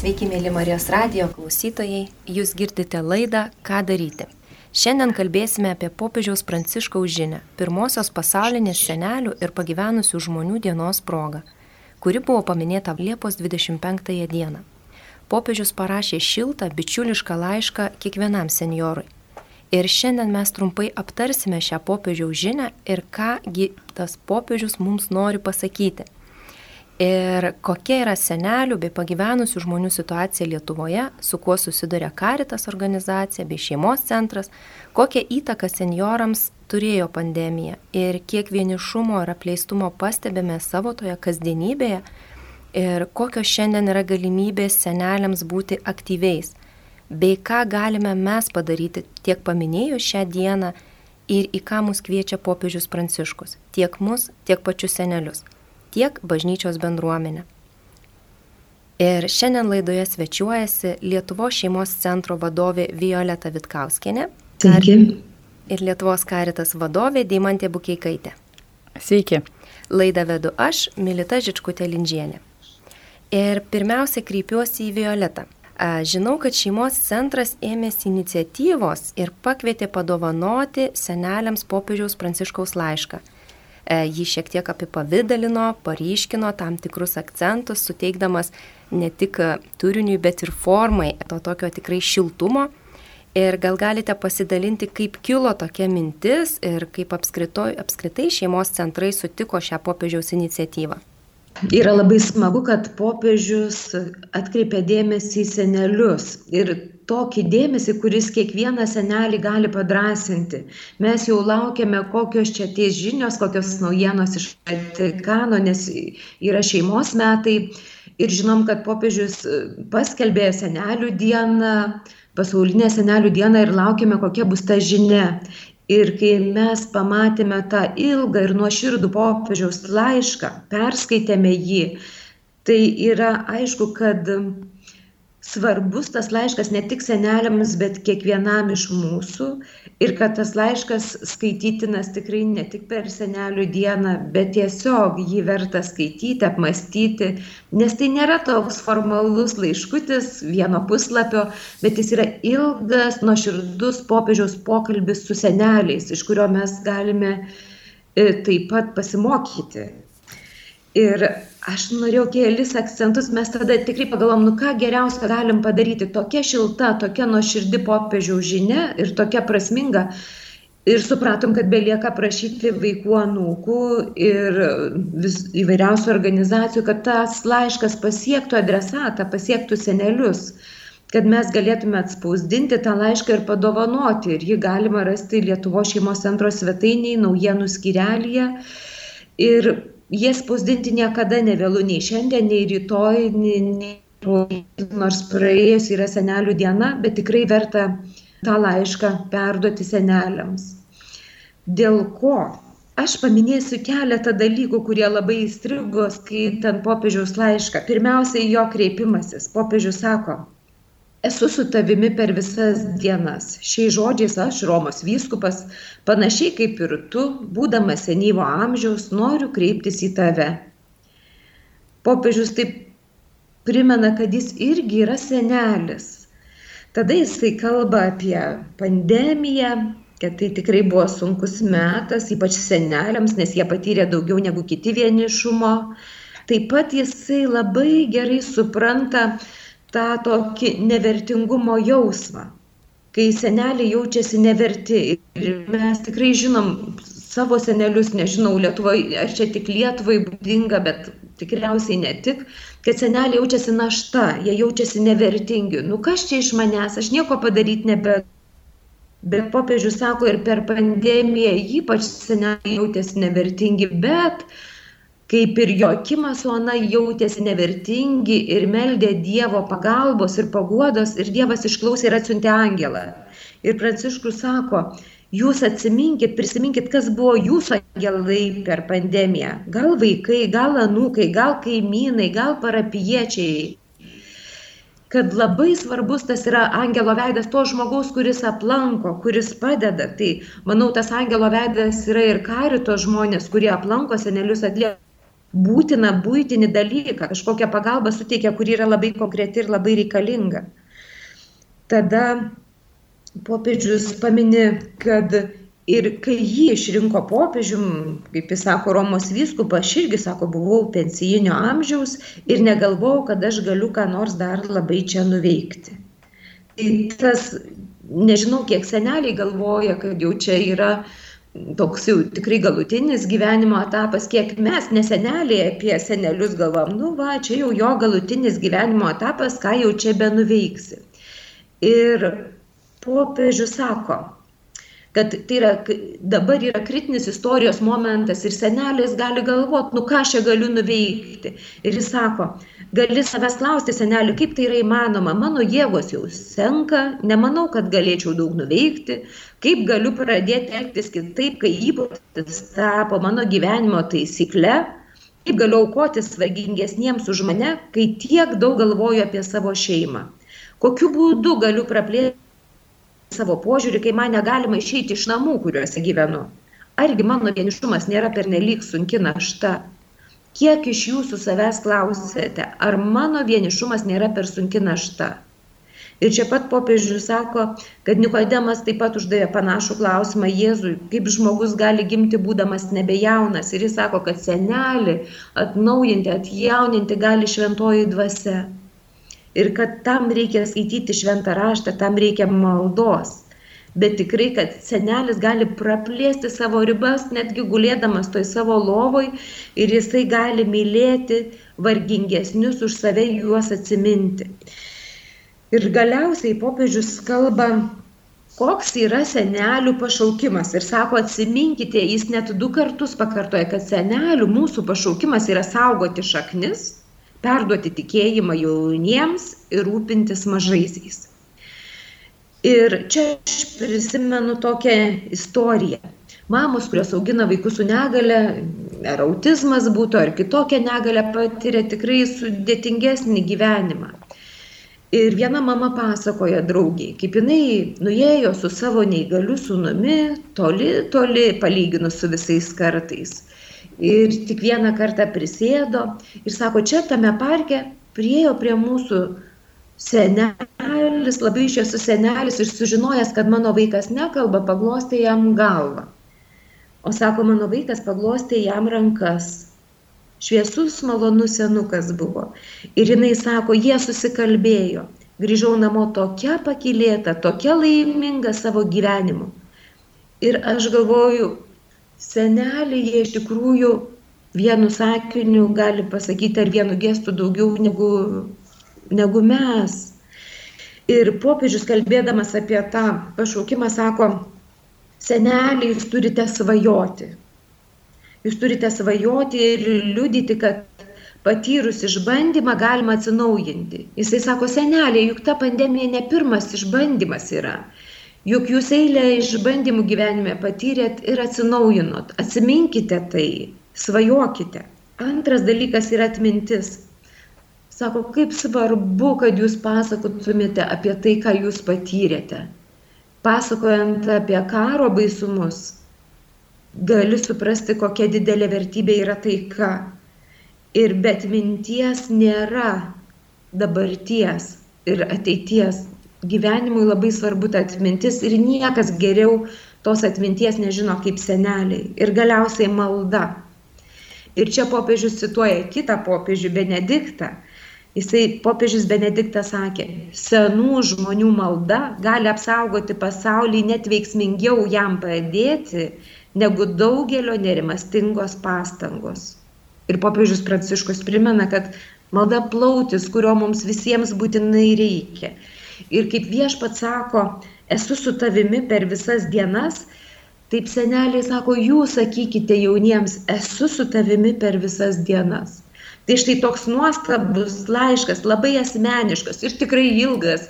Sveiki, mėly Marijos radio klausytojai, jūs girdite laidą Ką daryti. Šiandien kalbėsime apie popiežiaus Pranciškaus žinę, pirmosios pasaulinės senelių ir pagyvenusių žmonių dienos progą, kuri buvo paminėta Liepos 25 dieną. Popiežius parašė šiltą, bičiulišką laišką kiekvienam senjorui. Ir šiandien mes trumpai aptarsime šią popiežiaus žinę ir kągi tas popiežius mums nori pasakyti ir kokia yra senelių bei pagyvenusių žmonių situacija Lietuvoje, su kuo susiduria Karitas organizacija bei šeimos centras, kokią įtaką seniorams turėjo pandemija ir kiek vienišumo ir apleistumo pastebėme savo toje kasdienybėje ir kokios šiandien yra galimybės seneliams būti aktyviais, bei ką galime mes padaryti tiek paminėjus šią dieną ir į ką mus kviečia popiežius Pranciškus, tiek mus, tiek pačius senelius tiek bažnyčios bendruomenę. Ir šiandien laidoje svečiuojasi Lietuvos šeimos centro vadovė Violeta Vitkauskinė. Sveiki. Ir Lietuvos karitas vadovė Deimantė Bukeikaitė. Sveiki. Laidą vedu aš, Milita Žičkutė Lindžienė. Ir pirmiausia kreipiuosi į Violetą. Žinau, kad šeimos centras ėmėsi iniciatyvos ir pakvietė padovanoti seneliams popiežiaus pranciškaus laišką jį šiek tiek apipavydalino, paryškino tam tikrus akcentus, suteikdamas ne tik turiniui, bet ir formai to tokio tikrai šiltumo. Ir gal galite pasidalinti, kaip kilo tokia mintis ir kaip apskritai šeimos centrai sutiko šią popiežiaus iniciatyvą. Yra labai smagu, kad popiežius atkreipia dėmesį į senelius ir tokį dėmesį, kuris kiekvieną senelį gali padrasinti. Mes jau laukiame, kokios čia ties žinios, kokios naujienos iš Vatikano, nes yra šeimos metai ir žinom, kad popiežius paskelbė senelių dieną, pasaulinę senelių dieną ir laukiame, kokia bus ta žinia. Ir kai mes pamatėme tą ilgą ir nuoširdų popiežiaus laišką, perskaitėme jį, tai yra aišku, kad svarbus tas laiškas ne tik seneliams, bet kiekvienam iš mūsų ir kad tas laiškas skaitytinas tikrai ne tik per senelių dieną, bet tiesiog jį verta skaityti, apmastyti, nes tai nėra toks formalus laiškutis vieno puslapio, bet jis yra ilgas, nuoširdus popiežiaus pokalbis su seneliais, iš kurio mes galime e, taip pat pasimokyti. Ir aš norėjau kelis akcentus, mes tada tikrai pagalvom, nu ką geriausia galim padaryti. Tokia šilta, tokia nuoširdi popiežiaus žinia ir tokia prasminga. Ir supratom, kad belieka prašyti vaikų anūkų ir vis, įvairiausių organizacijų, kad tas laiškas pasiektų adresatą, pasiektų senelius, kad mes galėtume atspausdinti tą laišką ir padovanoti. Ir jį galima rasti Lietuvo šeimos centro svetainiai, naujienų skirelėje. Ir jie spausdinti niekada nevėlu, nei šiandien, nei rytoj, nei, nei nors praėjus yra senelių diena, bet tikrai verta tą laišką perduoti seneliams. Dėl ko? Aš paminėsiu keletą dalykų, kurie labai įstrigo skaitant popiežiaus laišką. Pirmiausia, jo kreipimasis. Popiežius sako, esu su tavimi per visas dienas. Šiais žodžiais aš, Romos vyskupas, panašiai kaip ir tu, būdamas senyvo amžiaus, noriu kreiptis į tave. Popiežius taip primena, kad jis irgi yra senelis. Tada jisai kalba apie pandemiją, kad tai tikrai buvo sunkus metas, ypač seneliams, nes jie patyrė daugiau negu kiti vienišumo. Taip pat jisai labai gerai supranta, tą tokį nevertingumo jausmą, kai seneliai jaučiasi neverti. Ir mes tikrai žinom savo senelius, nežinau, Lietuvoje, ar čia tik Lietuvai būdinga, bet tikriausiai ne tik, kad seneliai jaučiasi našta, jie jaučiasi nevertingi. Nu kas čia iš manęs, aš nieko padaryti nebe. Bet popiežius sako ir per pandemiją ypač seneliai jautėsi nevertingi, bet uh, kaip ir Joakimas su Ana jautėsi nevertingi ir meldė Dievo pagalbos ir paguodos ir Dievas išklausė ir atsiuntė angelą. Ir Pranciškus sako, jūs atsiminkit, prisiminkit, kas buvo jūsų angelai per pandemiją. Gal vaikai, gal anūkai, gal kaimynai, gal parapiečiai. Kad labai svarbus tas yra angelo veidas to žmogaus, kuris aplanko, kuris padeda. Tai manau, tas angelo veidas yra ir karito žmonės, kurie aplanko senelius atlieka būtiną būtinį dalyką, kažkokią pagalbą suteikia, kuri yra labai konkreti ir labai reikalinga. Tada popiežius pamini, kad ir kai jį išrinko popiežium, kaip jis sako, Romos vyskupas, aš irgi, sako, buvau pensijinio amžiaus ir negalvojau, kad aš galiu ką nors dar labai čia nuveikti. Tai tas, nežinau, kiek seneliai galvoja, kad jau čia yra toks jau tikrai galutinis gyvenimo etapas, kiek mes, neseneliai, apie senelius galvom, nu va, čia jau jo galutinis gyvenimo etapas, ką jau čia be nuveiksi. Ir popiežius sako, kad tai yra dabar yra kritinis istorijos momentas ir senelis gali galvot, nu ką aš čia galiu nuveikti. Ir jis sako, gali savęs klausti, seneli, kaip tai yra įmanoma, mano jėgos jau senka, nemanau, kad galėčiau daug nuveikti, kaip galiu pradėti elgtis kitaip, kai įprotis tapo mano gyvenimo taisykle, kaip galiu aukotis vargingesniems už mane, kai tiek daug galvoju apie savo šeimą. Kokiu būdu galiu praplėsti savo požiūrį, kai man negalima išeiti iš namų, kuriuose gyvenu. Argi mano vienišumas nėra pernelyg sunki našta? Kiek iš jūsų savęs klausėte, ar mano vienišumas nėra per sunki našta? Ir čia pat popiežius sako, kad Nikodemas taip pat uždavė panašų klausimą Jėzui, kaip žmogus gali gimti būdamas nebejaunas. Ir jis sako, kad senelį atnaujinti, atjauninti gali šventoji dvasia ir kad tam reikia skaityti šventą raštą, tam reikia maldos. Bet tikrai, kad senelis gali praplėsti savo ribas, netgi gulėdamas toj savo lovoj ir jisai gali mylėti vargingesnius už save juos atsiminti. Ir galiausiai popiežius kalba, koks yra senelių pašaukimas. Ir sako, atsiminkite, jis net du kartus pakartoja, kad senelių mūsų pašaukimas yra saugoti šaknis perduoti tikėjimą jauniems ir rūpintis mažaisiais. Ir čia aš prisimenu tokią istoriją. Mamos, kurios augina vaikus su negale, ar autizmas būtų, ar kitokia negale, patiria tikrai sudėtingesnį gyvenimą. Ir viena mama pasakoja draugiai, kaip jinai nuėjo su savo neįgaliu sūnumi toli, toli palyginus su visais kartais ir tik vieną kartą prisėdo ir sako, čia tame parke priejo prie mūsų senelis, labai esu senelis ir sužinojęs, kad mano vaikas nekalba, paglostė jam galvą. O sako, mano vaikas paglostė jam rankas. Šviesus, malonus senukas buvo. Ir jinai sako, jie susikalbėjo. Grįžau namo tokia pakilėta, tokia laiminga savo gyvenimu. Ir aš galvoju, seneliai jie iš tikrųjų vienu sakiniu gali pasakyti ar vienu gestu daugiau negu, negu mes. Ir popiežius kalbėdamas apie tą pašaukimą sako, seneliai, jūs turite svajoti. Jūs turite svajoti ir liudyti, kad patyrus išbandymą galima atsinaujinti. Jisai sako, seneliai, juk ta pandemija ne pirmas išbandymas yra. Juk jūs eilę išbandymų gyvenime patyrėt ir atsinaujinot. Atsiminkite tai, svajokite. Antras dalykas yra atmintis. Sako, kaip svarbu, kad jūs pasakotumėte apie tai, ką jūs patyrėte. Pasakojant apie karo baisumus, gali suprasti, kokia didelė vertybė yra taika. Ir bet minties nėra dabarties ir ateities gyvenimui labai svarbu ta atmintis ir niekas geriau tos atminties nežino kaip seneliai. Ir galiausiai malda. Ir čia popiežius cituoja kitą popiežių Benediktą. Jisai popiežius Benediktas sakė, senų žmonių malda gali apsaugoti pasaulį net veiksmingiau jam padėti, negu daugelio nerimastingos pastangos. Ir popiežius Pranciškus primena, kad malda plautis, kurio mums visiems būtinai reikia. Ir kaip viešpat sako, esu su tavimi per visas dienas, taip seneliai sako, jūs sakykite jauniems, esu su tavimi per visas dienas. Tai štai toks nuostabus laiškas, labai asmeniškas ir tikrai ilgas,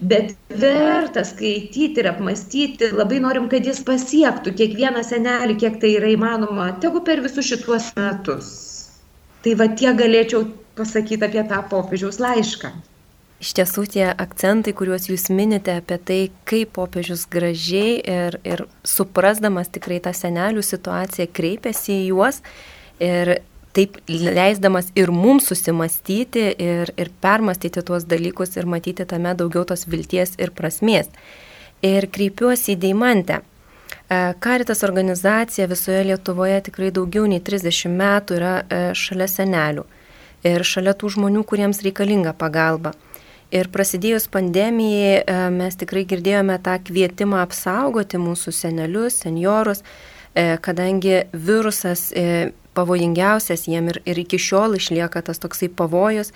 bet vertas skaityti ir apmastyti, labai norim, kad jis pasiektų kiekvieną senelį, kiek tai yra įmanoma, tegu per visus šituos metus. Tai va tie galėčiau pasakyti apie tą popiežiaus laišką. Iš tiesų tie akcentai, kuriuos jūs minite apie tai, kaip popiežius gražiai ir, ir suprasdamas tikrai tą senelių situaciją kreipiasi į juos ir taip leisdamas ir mums susimastyti ir, ir permastyti tuos dalykus ir matyti tame daugiau tos vilties ir prasmės. Ir kreipiuosi į Deimantę. Karitas organizacija visoje Lietuvoje tikrai daugiau nei 30 metų yra šalia senelių ir šalia tų žmonių, kuriems reikalinga pagalba. Ir prasidėjus pandemijai e, mes tikrai girdėjome tą kvietimą apsaugoti mūsų senelius, seniorus, e, kadangi virusas e, pavojingiausias jiem ir, ir iki šiol išlieka tas toksai pavojus.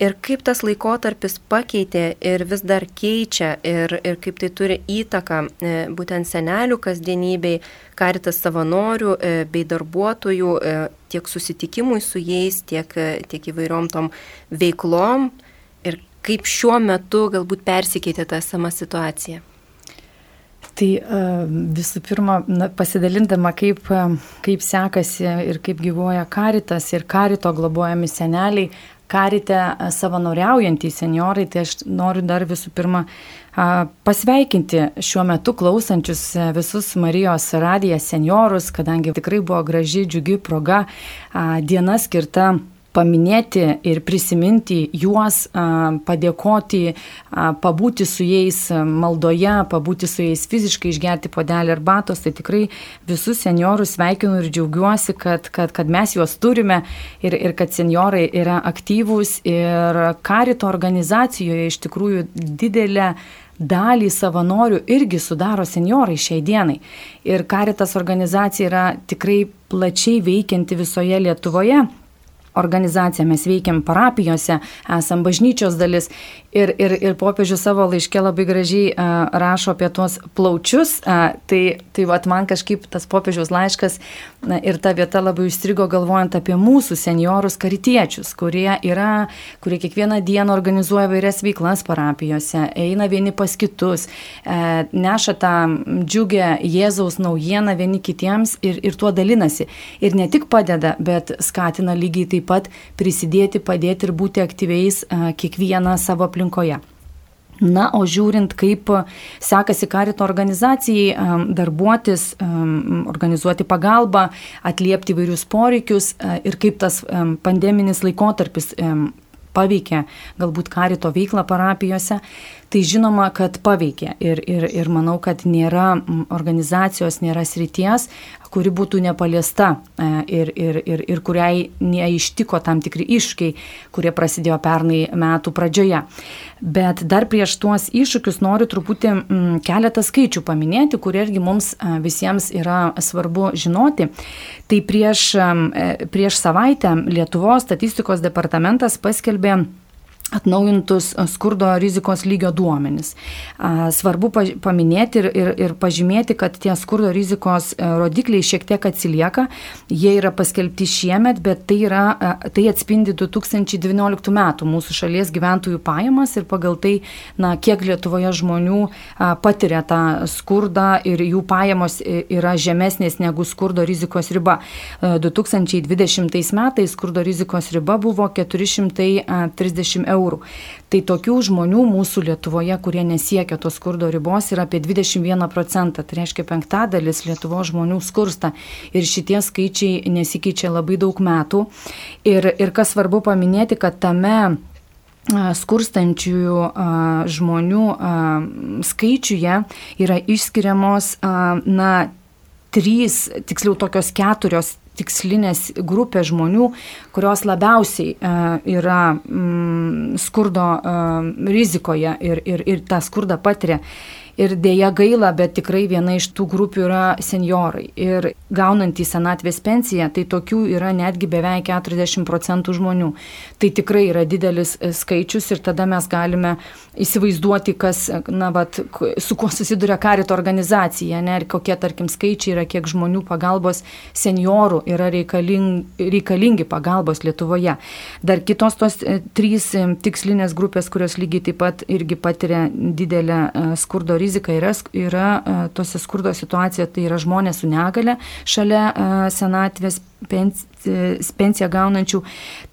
Ir kaip tas laikotarpis pakeitė ir vis dar keičia ir, ir kaip tai turi įtaką būtent senelių kasdienybei, karitas savanorių bei darbuotojų tiek susitikimui su jais, tiek, tiek įvairiom tom veiklom kaip šiuo metu galbūt persikeitė ta sama situacija? Tai e, visų pirma, pasidalindama, kaip, e, kaip sekasi ir kaip gyvoja karitas ir karito globojami seneliai, karite e, savanoriaujantys seniorai, tai aš noriu dar visų pirma pasveikinti šiuo metu klausančius visus Marijos radijas seniorus, kadangi tikrai buvo graži, džiugi proga, diena skirta paminėti ir prisiminti juos, padėkoti, pabūti su jais maldoje, pabūti su jais fiziškai, išgerti podelį arbatos, tai tikrai visus seniorus sveikinu ir džiaugiuosi, kad, kad, kad mes juos turime ir, ir kad seniorai yra aktyvūs. Ir karito organizacijoje iš tikrųjų didelė dalį savanorių irgi sudaro seniorai šiai dienai. Ir Karitas organizacija yra tikrai plačiai veikianti visoje Lietuvoje organizacija, mes veikiam parapijose, esam bažnyčios dalis ir, ir, ir popiežius savo laiške labai gražiai uh, rašo apie tuos plaučius, uh, tai, tai vat, man kažkaip tas popiežiaus laiškas na, ir ta vieta labai užstrigo galvojant apie mūsų seniorus karitiečius, kurie yra, kurie kiekvieną dieną organizuoja vairias veiklas parapijose, eina vieni pas kitus, uh, neša tą džiugę Jėzaus naujieną vieni kitiems ir, ir tuo dalinasi. Ir ne tik padeda, bet skatina lygiai taip pat prisidėti, padėti ir būti aktyviais kiekvieną savo aplinkoje. Na, o žiūrint, kaip sekasi karito organizacijai darbuotis, organizuoti pagalbą, atliepti vairius poreikius ir kaip tas pandeminis laikotarpis paveikė galbūt karito veiklą parapijose, tai žinoma, kad paveikė. Ir, ir, ir manau, kad nėra organizacijos, nėra srities, kuri būtų nepaliesta e, ir, ir, ir, ir kuriai neištiko tam tikri iššūkiai, kurie prasidėjo pernai metų pradžioje. Bet dar prieš tuos iššūkius noriu truputį keletą skaičių paminėti, kurie irgi mums e, visiems yra svarbu žinoti. Tai prieš, e, prieš savaitę Lietuvos statistikos departamentas paskelbė atnaujintus skurdo rizikos lygio duomenis. Svarbu paminėti ir, ir, ir pažymėti, kad tie skurdo rizikos e, rodikliai šiek tiek atsilieka, jie yra paskelbti šiemet, bet tai, yra, tai atspindi 2019 metų mūsų šalies gyventojų pajamas ir pagal tai, na, kiek Lietuvoje žmonių patiria tą skurdą ir jų pajamos e, yra žemesnės negu skurdo rizikos riba. 2020 e, metais skurdo rizikos riba buvo 430 eurų eurų. Tai tokių žmonių mūsų Lietuvoje, kurie nesiekia tos skurdo ribos, yra apie 21 procentą. Tai reiškia penktadalis Lietuvo žmonių skursta. Ir šitie skaičiai nesikeičia labai daug metų. Ir, ir kas svarbu paminėti, kad tame skurstančiųjų žmonių skaičiuje yra išskiriamos, na, trys, tiksliau tokios keturios tikslinės grupės žmonių, kurios labiausiai uh, yra mm, skurdo uh, rizikoje ir, ir, ir tą skurdą patiria. Ir dėja gaila, bet tikrai viena iš tų grupių yra seniorai. Ir gaunantys senatvės pensiją, tai tokių yra netgi beveik 40 procentų žmonių. Tai tikrai yra didelis e, skaičius ir tada mes galime įsivaizduoti, kas, na, vat, su kuo susiduria karito organizacija, ne, ir kokie, tarkim, skaičiai yra, kiek žmonių pagalbos seniorų yra reikalingi, reikalingi pagalbos Lietuvoje. Dar kitos tos e, trys e, tikslinės grupės, kurios lygiai taip pat irgi patiria didelę skurdo rizika yra, yra e, tose skurdo situacija, tai yra žmonės su negale šalia e, senatvės pensiją gaunančių,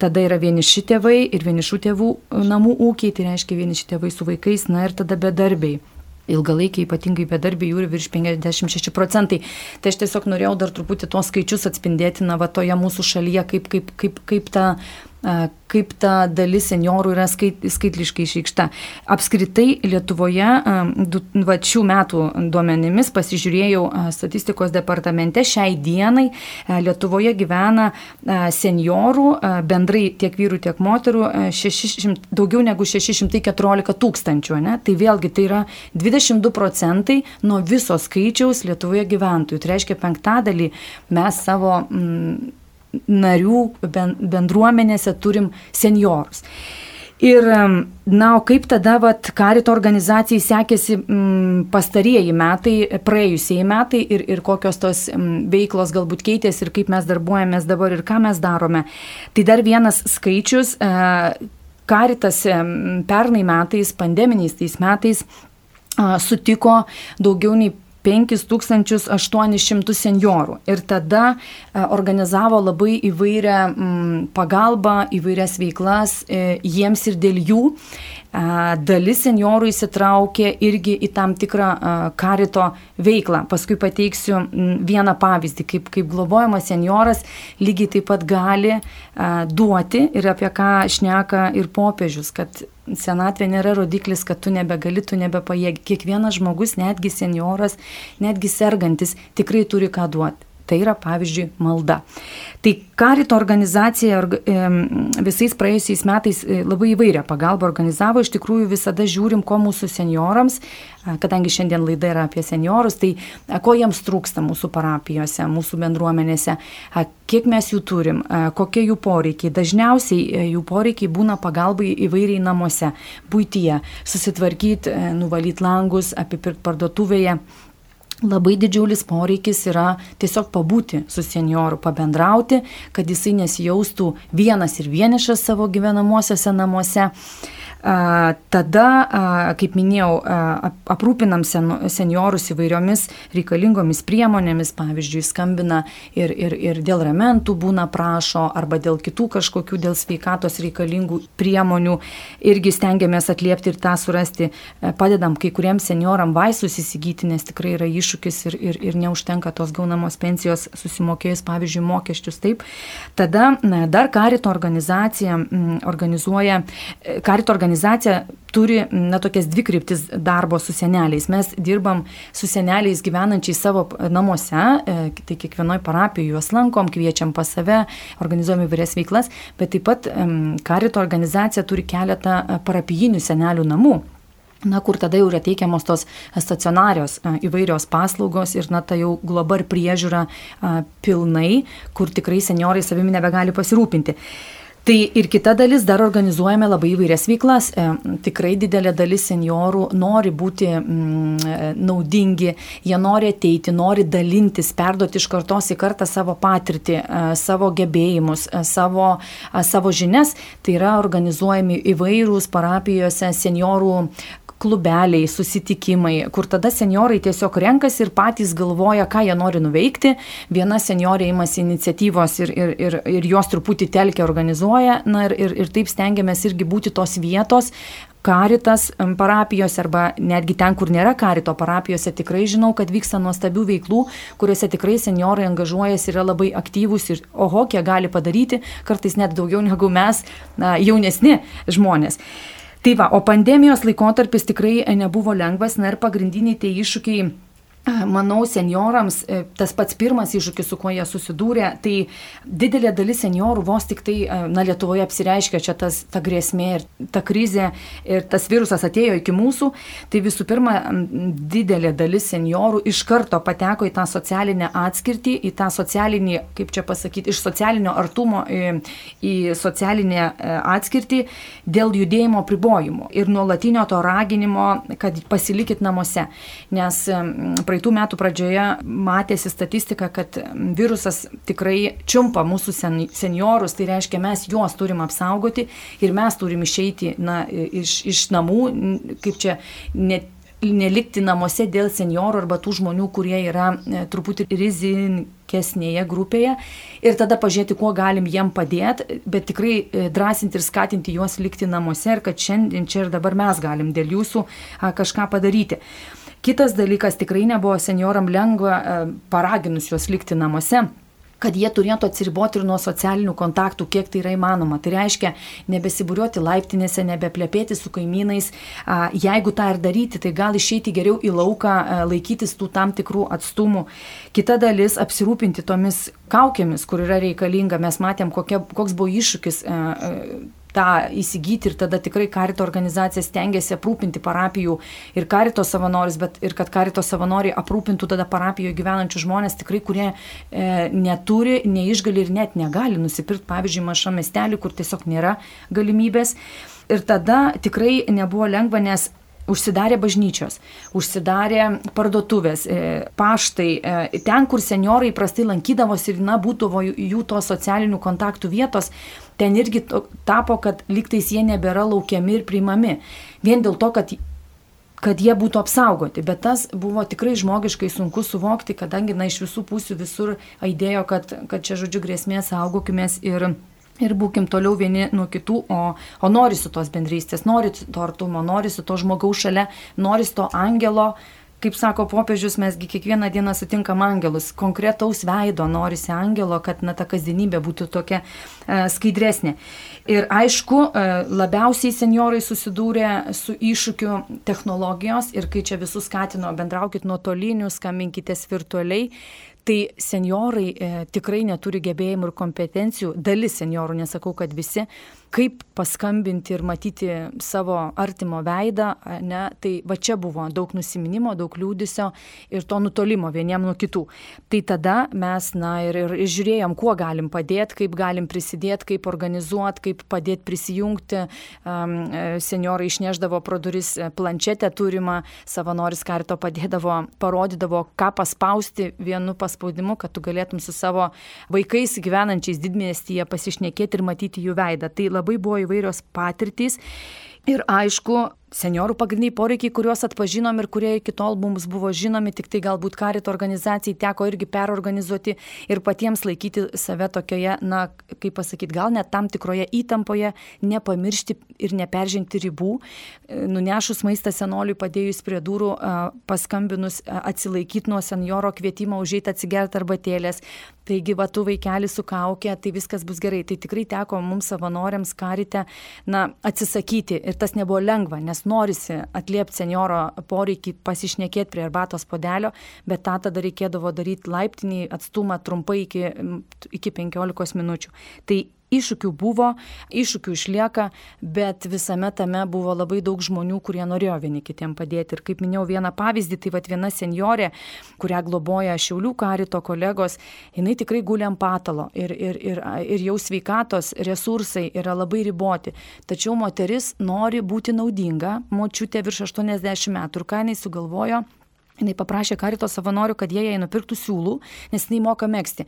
tada yra vieniši tėvai ir vienišų tėvų namų ūkiai, tai reiškia vieniši tėvai su vaikais, na ir tada bedarbiai. ilgalaikiai ypatingai bedarbiai jų ir virš 56 procentai. Tai aš tiesiog norėjau dar truputį tuos skaičius atspindėti, na, va toje mūsų šalyje, kaip, kaip, kaip, kaip ta kaip ta dalis seniorų yra skait, skaitliškai išreikšta. Apskritai Lietuvoje, va, šių metų duomenimis pasižiūrėjau statistikos departamente, šiai dienai Lietuvoje gyvena seniorų, bendrai tiek vyrų, tiek moterų, 600, daugiau negu 614 tūkstančių. Ne? Tai vėlgi tai yra 22 procentai nuo viso skaičiaus Lietuvoje gyventojų. Tai reiškia penktadalį mes savo mm, narių bendruomenėse turim seniorus. Ir, na, o kaip tada, vat, karito organizacijai sekėsi m, pastarieji metai, praėjusiai metai ir, ir kokios tos m, veiklos galbūt keitėsi ir kaip mes darbuojamės dabar ir ką mes darome. Tai dar vienas skaičius, e, karitas e, pernai metais, pandeminiais tais metais, a, sutiko daugiau nei 5800 seniorų. Ir tada e, organizavo labai įvairią pagalbą, įvairias veiklas e, jiems ir dėl jų. Dalis seniorų įsitraukė irgi į tam tikrą karito veiklą. Paskui pateiksiu vieną pavyzdį, kaip, kaip globojamas senioras lygiai taip pat gali duoti ir apie ką šneka ir popiežius, kad senatvė nėra rodiklis, kad tu nebegali, tu nebepajėgi. Kiekvienas žmogus, netgi senioras, netgi sergantis, tikrai turi ką duoti. Tai yra, pavyzdžiui, malda. Tai karito organizacija visais praėjusiais metais e, labai įvairią pagalbą organizavo. Iš tikrųjų visada žiūrim, ko mūsų seniorams, kadangi šiandien laida yra apie seniorus, tai ko jiems trūksta mūsų parapijose, mūsų bendruomenėse, kiek mes jų turim, kokie jų poreikiai. Dažniausiai e, jų poreikiai būna pagalbai įvairiai namuose, būtyje, susitvarkyti, e, nuvalyti langus, apipirkti parduotuvėje labai didžiulis poreikis yra tiesiog pabūti su senioru, pabendrauti, kad jisai nesijaustų vienas ir vienišas savo gyvenamuosiuose namuose. Tada, kaip minėjau, aprūpinam seniorus įvairiomis reikalingomis priemonėmis, pavyzdžiui, skambina ir, ir, ir dėl ramentų būna prašo, arba dėl kitų kažkokių dėl sveikatos reikalingų priemonių. Irgi stengiamės atliepti ir tą surasti, padedam kai kuriems senioram vaistus įsigyti, nes tikrai yra iššūkis ir, ir, ir neužtenka tos gaunamos pensijos susimokėjus, pavyzdžiui, mokesčius. Taip. Tada dar karito organizacija organizuoja, karito organizacija organizacija turi na, tokias dvi kryptis darbo su seneliais. Mes dirbam su seneliais gyvenančiais savo namuose, e, tai kiekvienoje parapijoje juos lankom, kviečiam pas save, organizuojam įvairias veiklas, bet taip pat karito organizacija turi keletą e, parapijinių senelių namų. Na, kur tada jau yra teikiamos tos stacionarios e, įvairios paslaugos ir, na, ta jau globa ir priežiūra pilnai, kur tikrai seniorai savimi nebegali pasirūpinti. Tai ir kita dalis dar organizuojame labai įvairias veiklas. E, tikrai didelė dalis seniorų nori būti mm, naudingi, jie nori ateiti, nori dalintis, perduoti iš kartos į kartą savo patirtį, e, savo gebėjimus, e, savo, savo žinias. Tai yra organizuojami įvairūs parapijose seniorų klubeliai, susitikimai, kur tada seniorai tiesiog renkasi ir patys galvoja, ką jie nori nuveikti. Viena seniorė imasi iniciatyvos ir, ir, ir, ir jos truputį telkia organizuoja. Na ir, ir, ir taip stengiamės irgi būti tos vietos, karitas parapijose arba netgi ten, kur nėra karito parapijose, tikrai žinau, kad vyksta nuostabių veiklų, kuriuose tikrai seniorai angažuojasi, yra labai aktyvūs ir oho, kiek gali padaryti, kartais net daugiau negu mes, na, jaunesni žmonės. Tai va, o pandemijos laikotarpis tikrai nebuvo lengvas, na ir pagrindiniai tie iššūkiai Manau, seniorams e, tas pats pirmas iššūkis, su kuo jie susidūrė, tai didelė dalis seniorų vos tik tai, e, na, Lietuvoje apsireiškia čia tas, ta grėsmė ir ta krizė ir tas virusas atėjo iki mūsų, tai visų pirma, didelė dalis seniorų iš karto pateko į tą socialinę atskirtį, į tą socialinį, kaip čia pasakyti, iš socialinio artumo į, į socialinę e, atskirtį dėl judėjimo pribojimų ir nuolatinio to raginimo, kad pasilikit namuose. Nes praeitą praeitų metų pradžioje matėsi statistika, kad virusas tikrai čiumpa mūsų sen, seniorus, tai reiškia, mes juos turim apsaugoti ir mes turim išeiti na, iš, iš namų, kaip čia, ne nelikti namuose dėl seniorų arba tų žmonių, kurie yra e, truputį rizikesnėje grupėje ir tada pažiūrėti, kuo galim jiem padėti, bet tikrai e, drąsinti ir skatinti juos likti namuose ir kad šiandien čia ir dabar mes galim dėl jūsų kažką padaryti. Kitas dalykas, tikrai nebuvo senioram lengva e, paraginus juos likti namuose kad jie turėtų atsiriboti ir nuo socialinių kontaktų, kiek tai yra įmanoma. Tai reiškia nebesiburiuoti laiptinėse, nebeplepėti su kaimynais. Jeigu tą ir daryti, tai gal išeiti geriau į lauką, laikytis tų tam tikrų atstumų. Kita dalis - apsirūpinti tomis kaukėmis, kur yra reikalinga. Mes matėm, kokia, koks buvo iššūkis tą įsigyti ir tada tikrai karito organizacija stengiasi aprūpinti parapijų ir karito savanorius, bet ir kad karito savanoriai aprūpintų tada parapijoje gyvenančių žmonės, tikrai kurie e, neturi, neišgali ir net negali nusipirkti, pavyzdžiui, mažą miestelį, kur tiesiog nėra galimybės. Ir tada tikrai nebuvo lengva, nes Užsidarė bažnyčios, užsidarė parduotuvės, e, paštai, e, ten, kur seniorai prastai lankydavosi ir, na, būdavo jų to socialinių kontaktų vietos, ten irgi tapo, kad liktais jie nebėra laukiami ir priimami. Vien dėl to, kad kad jie būtų apsaugoti, bet tas buvo tikrai žmogiškai sunku suvokti, kadangi na, iš visų pusių visur aidėjo, kad, kad čia, žodžiu, grėsmė saugokimės ir, ir būkim toliau vieni nuo kitų, o, o norisi tos bendrystės, norisi to artumo, norisi to žmogaus šalia, norisi to angelo, kaip sako popiežius, mesgi kiekvieną dieną sutinkam angelus, konkretaus veido norisi angelo, kad na, ta kasdienybė būtų tokia e, skaidresnė. Ir aišku, e, labiausiai seniorai susidūrė su iššūkiu technologijos ir kai čia visus skatino bendraukit nuotoliniu, skambinkitės virtualiai, Tai seniorai e, tikrai neturi gebėjimų ir kompetencijų, dalis seniorų, nesakau, kad visi, kaip paskambinti ir matyti savo artimo veidą, ne, tai va čia buvo daug nusiminimo, daug liūdisio ir to nutolimo vieniem nuo kitų. Tai tada mes, na, ir, ir, žiūrėjom, kuo galim padėti, kaip galim prisidėti, kaip organizuoti, kaip padėti prisijungti. Um, seniorai išneždavo pro duris e, planšetę turimą, savanoris karto padėdavo, parodydavo, ką paspausti vienu paspaudimu spaudimu, kad tu galėtum su savo vaikais gyvenančiais didmiestyje pasišnekėti ir matyti jų veidą. Tai labai buvo įvairios patirtys. Ir aišku, seniorų pagrindiniai poreikiai, kuriuos atpažinom ir kurie iki tol mums buvo žinomi, tik tai galbūt karito organizacijai teko irgi perorganizuoti ir patiems laikyti save tokioje, na, kaip pasakyti, gal net tam tikroje įtampoje, nepamiršti ir neperžengti ribų, nunešus maistą senoliui padėjus prie durų, paskambinus atsilaikyti nuo senjoro kvietimo užėjti atsigerti arbatėlės. Taigi, va, tu vaikeli su kaukė, tai viskas bus gerai. Tai tikrai teko mums savanoriams karite, na, atsisakyti ir tas nebuvo lengva, nes nes norisi atliepti senioro poreikį pasišnekėti prie arbatos podelio, bet tą tada reikėdavo daryti laiptinį atstumą trumpai iki, iki 15 minučių. Tai Iššūkių buvo, iššūkių išlieka, bet visame tame buvo labai daug žmonių, kurie norėjo vieni kitiem padėti. Ir kaip minėjau vieną pavyzdį, tai va viena senjorė, kurią globoja Šiaulių karito kolegos, jinai tikrai guli ant patalo ir, ir, ir, ir jau sveikatos resursai yra labai riboti. Tačiau moteris nori būti naudinga, močiutė virš 80 metų ir ką jinai sugalvojo, Jis paprašė karito savanorių, kad jie jai nupirktų siūlų, nes jinai moka mėgsti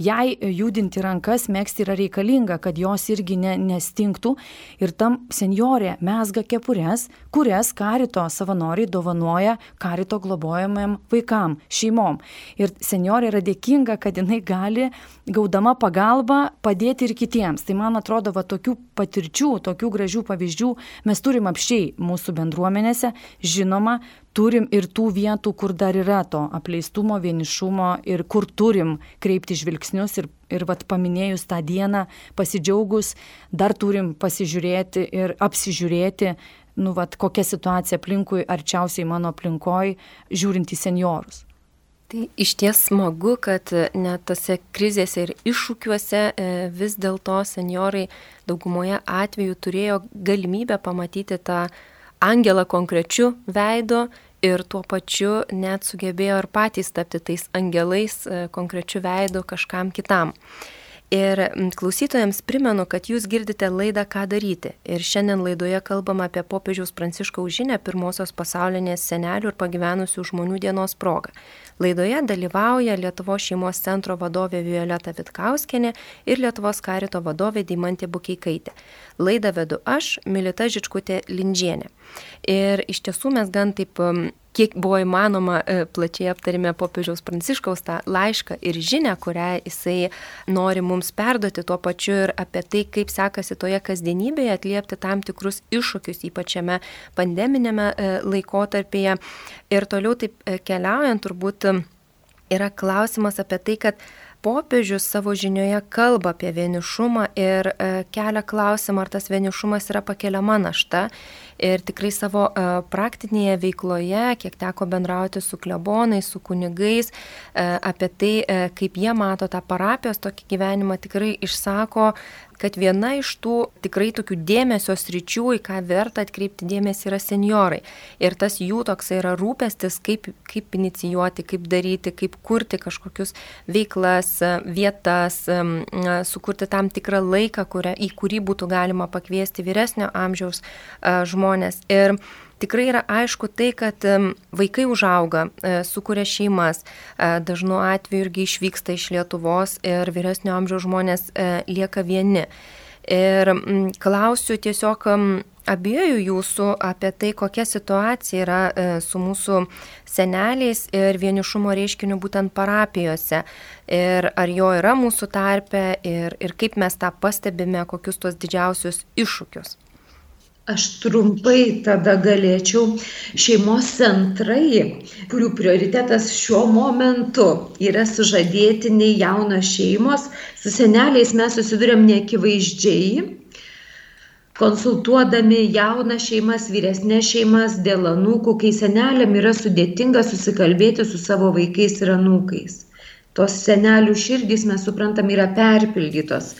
jai judinti rankas, mėgsti yra reikalinga, kad jos irgi ne, nestingtų. Ir tam senjorė mesga kepurės, kurias karito savanoriai dovanoja karito globojamam vaikam, šeimom. Ir senjorė yra dėkinga, kad jinai gali, gaudama pagalbą, padėti ir kitiems. Tai man atrodo, va tokių patirčių, tokių gražių pavyzdžių mes turim apšiai mūsų bendruomenėse. Žinoma, turim ir tų vietų, kur dar yra to apleistumo, vienišumo ir kur turim kreipti žvilgsnį žingsnius ir, ir vat, paminėjus tą dieną, pasidžiaugus, dar turim pasižiūrėti ir apsižiūrėti, nu, vat, kokia situacija aplinkui, arčiausiai mano aplinkoj, žiūrint į seniorus. Tai iš ties smagu, kad net tose krizėse ir iššūkiuose e, vis dėlto seniorai daugumoje atvejų turėjo galimybę pamatyti tą angelą konkrečiu veidu ir tuo pačiu net sugebėjo ir patys tapti tais angelais e, konkrečiu veidu kažkam kitam. Ir klausytojams primenu, kad jūs girdite laidą Ką daryti. Ir šiandien laidoje kalbama apie popiežiaus pranciškaus žinę pirmosios pasaulinės senelių ir pagyvenusių žmonių dienos progą. Laidoje dalyvauja Lietuvos šeimos centro vadovė Violeta Vitkauskenė ir Lietuvos karito vadovė Dimantė Bukeikaitė. Laidą vedu aš, Milita Žičkutė Lindžienė. Ir iš tiesų mes gan taip kiek buvo įmanoma e, plačiai aptarėme popiežiaus pranciškaus tą laišką ir žinę, kurią jisai nori mums perduoti tuo pačiu ir apie tai, kaip sekasi toje kasdienybėje atliepti tam tikrus iššūkius, ypač šiame pandeminėme e, laikotarpėje. Ir toliau taip e, keliaujant turbūt yra klausimas apie tai, kad popiežius savo žinioje kalba apie vienišumą ir kelia klausimą, ar tas vienišumas yra pakeliama našta. Ir tikrai savo e, praktinėje veikloje, kiek teko bendrauti su klebonais, su kunigais, e, apie tai, e, kaip jie mato tą parapijos tokį gyvenimą, tikrai išsako kad viena iš tų tikrai tokių dėmesio sričių, į ką verta atkreipti dėmesį, yra seniorai. Ir tas jų toks yra rūpestis, kaip, kaip inicijuoti, kaip daryti, kaip kurti kažkokius veiklas, vietas, sukurti tam tikrą laiką, kuria, į kurį būtų galima pakviesti vyresnio amžiaus žmonės. Ir tikrai yra aišku tai, kad vaikai užauga, e, sukuria šeimas, e, dažnu atveju irgi išvyksta iš Lietuvos ir vyresnio amžiaus žmonės e, lieka vieni. Ir klausiu tiesiog abiejų jūsų apie tai, kokia situacija yra su mūsų seneliais ir vienišumo reiškiniu būtent parapijose. Ir ar jo yra mūsų tarpe ir, ir kaip mes tą pastebime, kokius tos didžiausius iššūkius. Aš trumpai tada galėčiau šeimos centrai, kurių prioritetas šiuo momentu yra sužadėtiniai jaunos šeimos, su seneliais mes susidurėm neakivaizdžiai, konsultuodami jaunas šeimas, vyresnės šeimas dėl anūkų, kai seneliam yra sudėtinga susikalbėti su savo vaikais ir anūkais. Tos senelių širdys, mes suprantam, yra perpildytos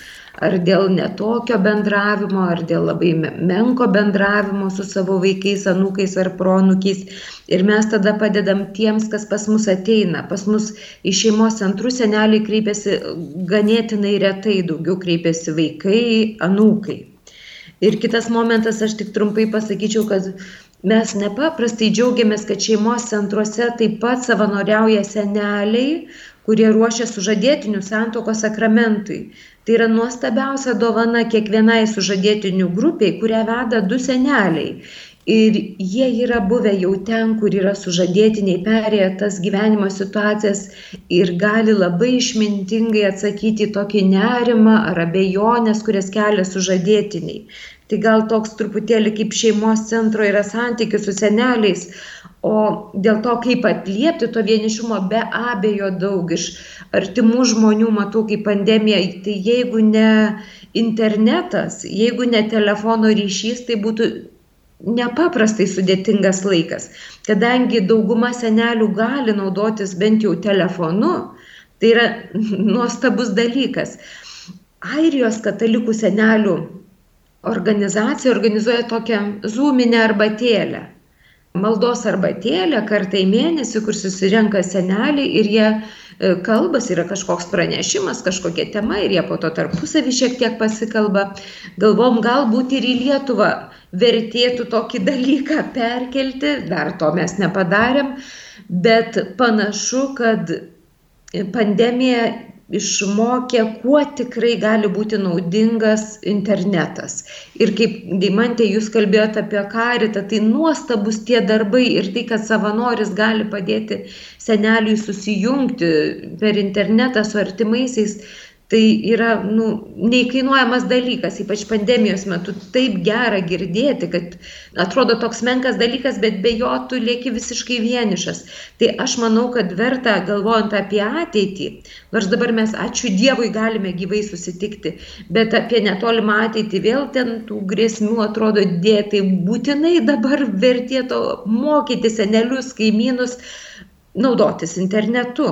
ar dėl netokio bendravimo, ar dėl labai menko bendravimo su savo vaikais, anūkais ar pronukiais. Ir mes tada padedam tiems, kas pas mus ateina. Pas mus į šeimos centrus seneliai kreipiasi ganėtinai retai, daugiau kreipiasi vaikai, anūkai. Ir kitas momentas, aš tik trumpai pasakyčiau, kad mes nepaprastai džiaugiamės, kad šeimos centruose taip pat savanoriauja seneliai, kurie ruošia sužadėtinių santokos sakramentui. Tai yra nuostabiausia dovana kiekvienai sužadėtinių grupiai, kurią veda du seneliai. Ir jie yra buvę jau ten, kur yra sužadėtiniai, perėję tas gyvenimo situacijas ir gali labai išmintingai atsakyti tokį nerimą ar abejonės, kurias kelia sužadėtiniai. Tai gal toks truputėlį kaip šeimos centro yra santykis su seneliais, o dėl to, kaip atliepti to vienišumo, be abejo daug iš artimų žmonių matau kaip pandemija, tai jeigu ne internetas, jeigu ne telefono ryšys, tai būtų nepaprastai sudėtingas laikas. Kadangi dauguma senelių gali naudotis bent jau telefonu, tai yra nuostabus dalykas. Airijos katalikų senelių organizacija organizuoja tokią zūminę arbatėlę. Maldos arbatėlę kartą į mėnesį, kur susirenka seneliai ir jie E, kalbas, yra kažkoks pranešimas, kažkokia tema ir jie po to tarpusavį šiek tiek pasikalba. Galvom, galbūt ir į Lietuvą vertėtų tokį dalyką perkelti, dar to mes nepadarėm, bet panašu, kad pandemija išmokė, kuo tikrai gali būti naudingas internetas. Ir kaip Deimantė, jūs kalbėjote apie karitą, tai nuostabus tie darbai ir tai, kad savanoris gali padėti seneliui susijungti per internetą su artimaisiais, tai yra nu neįkainojamas dalykas ypač pandemijos metu. Taip gera girdėti kad atrodo toks menkas dalykas bet be jo tu lieki visiškai vienišas. Tai aš manau kad verta galvojant apie ateitį nors dabar mes ačiū dievui galime gyvai susitikti bet apie netolimą ateitį vėl ten tų grėsmių atrodo didėja tai būtinai dabar vertėtų mokyti senelius kaimynus naudotis internetu.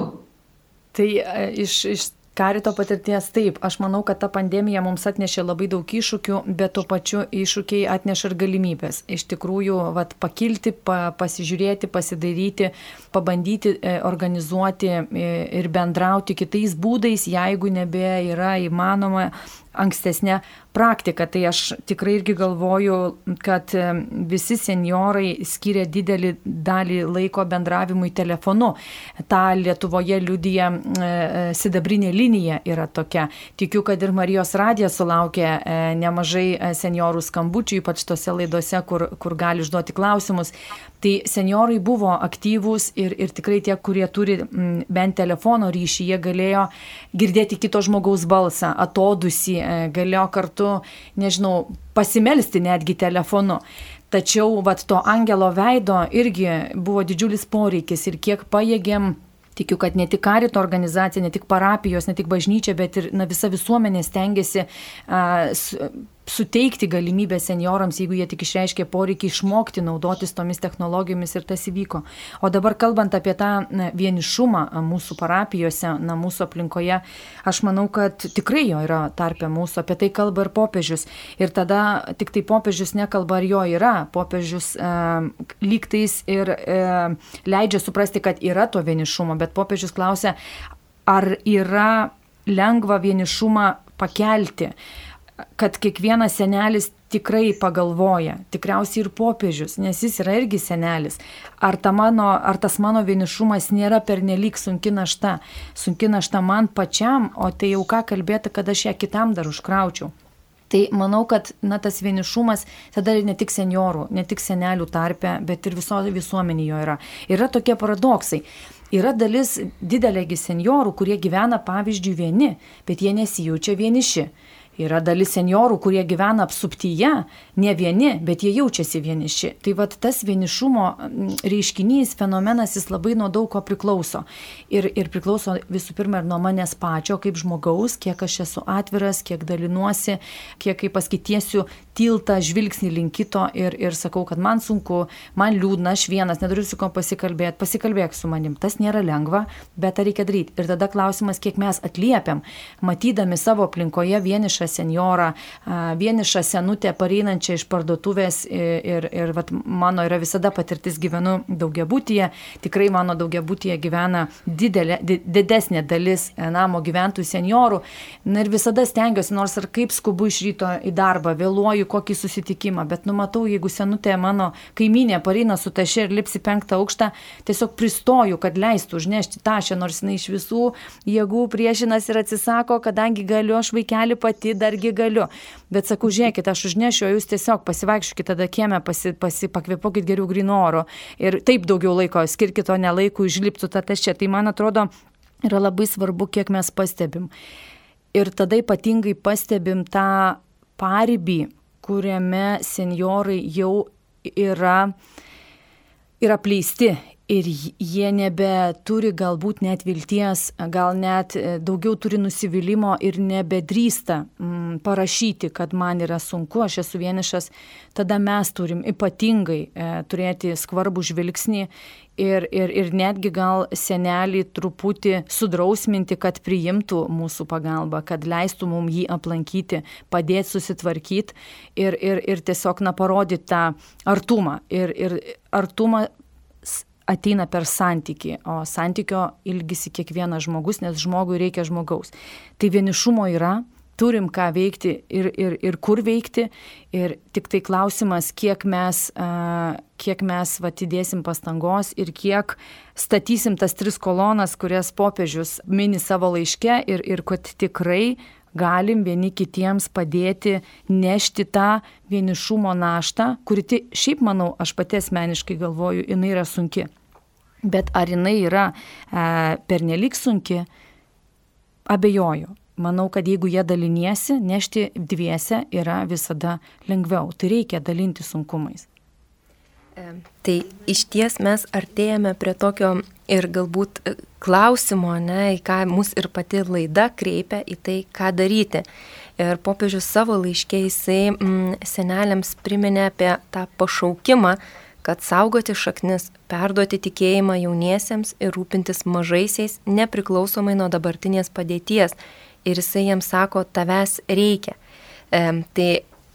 Tai e, iš, iš Karito patirties taip, aš manau, kad ta pandemija mums atnešė labai daug iššūkių, bet tuo pačiu iššūkiai atneša ir galimybės. Iš tikrųjų, vat, pakilti, pa, pasižiūrėti, pasidaryti, pabandyti e, organizuoti e, ir bendrauti kitais būdais, jeigu nebe yra įmanoma ankstesnė praktika. Tai aš tikrai irgi galvoju, kad e, visi seniorai skiria didelį dalį laiko bendravimui telefonu. Ta Lietuvoje liudija e, e, sidabrinė linija yra tokia. Tikiu, kad ir Marijos radija sulaukė nemažai seniorų skambučių, ypač tose laidose, kur, kur gali užduoti klausimus. Tai seniorai buvo aktyvūs ir, ir tikrai tie, kurie turi bent telefono ryšį, jie galėjo girdėti kito žmogaus balsą, atodusi, galėjo kartu kartu, nežinau, pasimelsti netgi telefonu. Tačiau vat to angelo veido irgi buvo didžiulis poreikis ir kiek pajėgėm Tikiu, kad ne tik karito organizacija, ne tik parapijos, ne tik bažnyčia, bet ir na, visa visuomenė stengiasi uh, suteikti galimybę seniorams, jeigu jie tik išreiškė poreikį išmokti naudotis tomis technologijomis ir tas įvyko. O dabar kalbant apie tą vienišumą mūsų parapijose, na, mūsų aplinkoje, aš manau, kad tikrai jo yra tarpė mūsų, apie tai kalba ir popiežius. Ir tada tik tai popiežius nekalba, ar jo yra. Popiežius e, lygtais ir e, leidžia suprasti, kad yra to vienišumo, bet popiežius klausia, ar yra lengva vienišumą pakelti kad kiekvienas senelis tikrai pagalvoja, tikriausiai ir popiežius, nes jis yra irgi senelis. Ar, ta mano, ar tas mano vienišumas nėra pernelyg sunki našta, sunki našta man pačiam, o tai jau ką kalbėti, kad aš ją kitam dar užkraučiau. Tai manau, kad na, tas vienišumas tada ne tik seniorų, ne tik senelių tarpe, bet ir viso visuomenėje yra. Yra tokie paradoksai. Yra dalis didelėgi seniorų, kurie gyvena pavyzdžiui vieni, bet jie nesijaučia vieniši. Yra dalis seniorų, kurie gyvena apsuptyje, ne vieni, bet jie jaučiasi vieniši. Tai vad tas vienišumo reiškinys, fenomenas, jis labai nuo daug ko priklauso. Ir, ir priklauso visų pirma ir nuo manęs pačio kaip žmogaus, kiek aš esu atviras, kiek dalinuosi, kiek kaip paskitiesiu tiltą žvilgsnį link kito ir, ir sakau, kad man sunku, man liūdna, aš vienas, neturiu su kuo pasikalbėti, pasikalbėk su manim. Tas nėra lengva, bet tą reikia daryti. Ir tada klausimas, kiek mes atliepiam, matydami savo aplinkoje vienišą senjorą, vienišą senutę pareinančią iš parduotuvės ir, ir, ir vat, mano yra visada patirtis gyvenu daugiabutyje, tikrai mano daugiabutyje gyvena didelė, didesnė dalis e, namo gyventojų senjorų. Na ir visada stengiuosi, nors ir kaip skubu iš ryto į darbą, vėluoju kokį susitikimą, bet numatau, jeigu senutė mano kaiminė pareina su tašė ir lipsi penktą aukštą, tiesiog pristoju, kad leistų užnešti tašę, nors jinai iš visų jėgų priešinas ir atsisako, kadangi galiu aš vaikelį pati dargi galiu. Bet sakau, žiūrėkit, aš užnešiu, jūs tiesiog pasivaikščiokit tada kiemę, pasi, pasi, pakvėpokit geriau grino oro ir taip daugiau laiko skirkit, o ne laikų išliptų tą tašę. Tai man atrodo, yra labai svarbu, kiek mes pastebim. Ir tada ypatingai pastebim tą paribį, kuriame seniorai jau yra, yra pleisti ir jie nebeturi galbūt net vilties, gal net e, daugiau turi nusivylimų ir nebedrįsta mm, parašyti, kad man yra sunku, aš esu vienišas, tada mes turim ypatingai e, turėti skvarbų žvilgsnį ir, ir, ir netgi gal senelį truputį sudrausminti, kad priimtų mūsų pagalbą, kad leistų mums jį aplankyti, padėti susitvarkyti ir, ir, ir tiesiog na parodyti tą artumą. Ir, ir artumą ateina per santyki, o santykio ilgisi kiekvienas žmogus, nes žmogui reikia žmogaus. Tai vienišumo yra, turim ką veikti ir, ir, ir kur veikti, ir tik tai klausimas, kiek mes, uh, kiek mes atidėsim pastangos ir kiek statysim tas tris kolonas, kurias popiežius mini savo laiške ir, ir kad tikrai galim vieni kitiems padėti nešti tą vienišumo naštą, kuri šiaip manau, aš pati asmeniškai galvoju, jinai yra sunki. Bet ar jinai yra e, pernelik sunki, abejoju. Manau, kad jeigu jie daliniesi, nešti dviese yra visada lengviau. Tai reikia dalinti sunkumais. Tai iš ties mes artėjame prie tokio ir galbūt e, klausimo, ne, į ką mus ir pati laida kreipia, į tai, ką daryti. Ir popiežius savo laiškiai jisai mm, seneliams priminė apie tą pašaukimą, kad saugoti šaknis, perduoti tikėjimą jauniesiems ir rūpintis mažaisiais nepriklausomai nuo dabartinės padėties. Ir jisai jiems sako, tavęs reikia. E, tai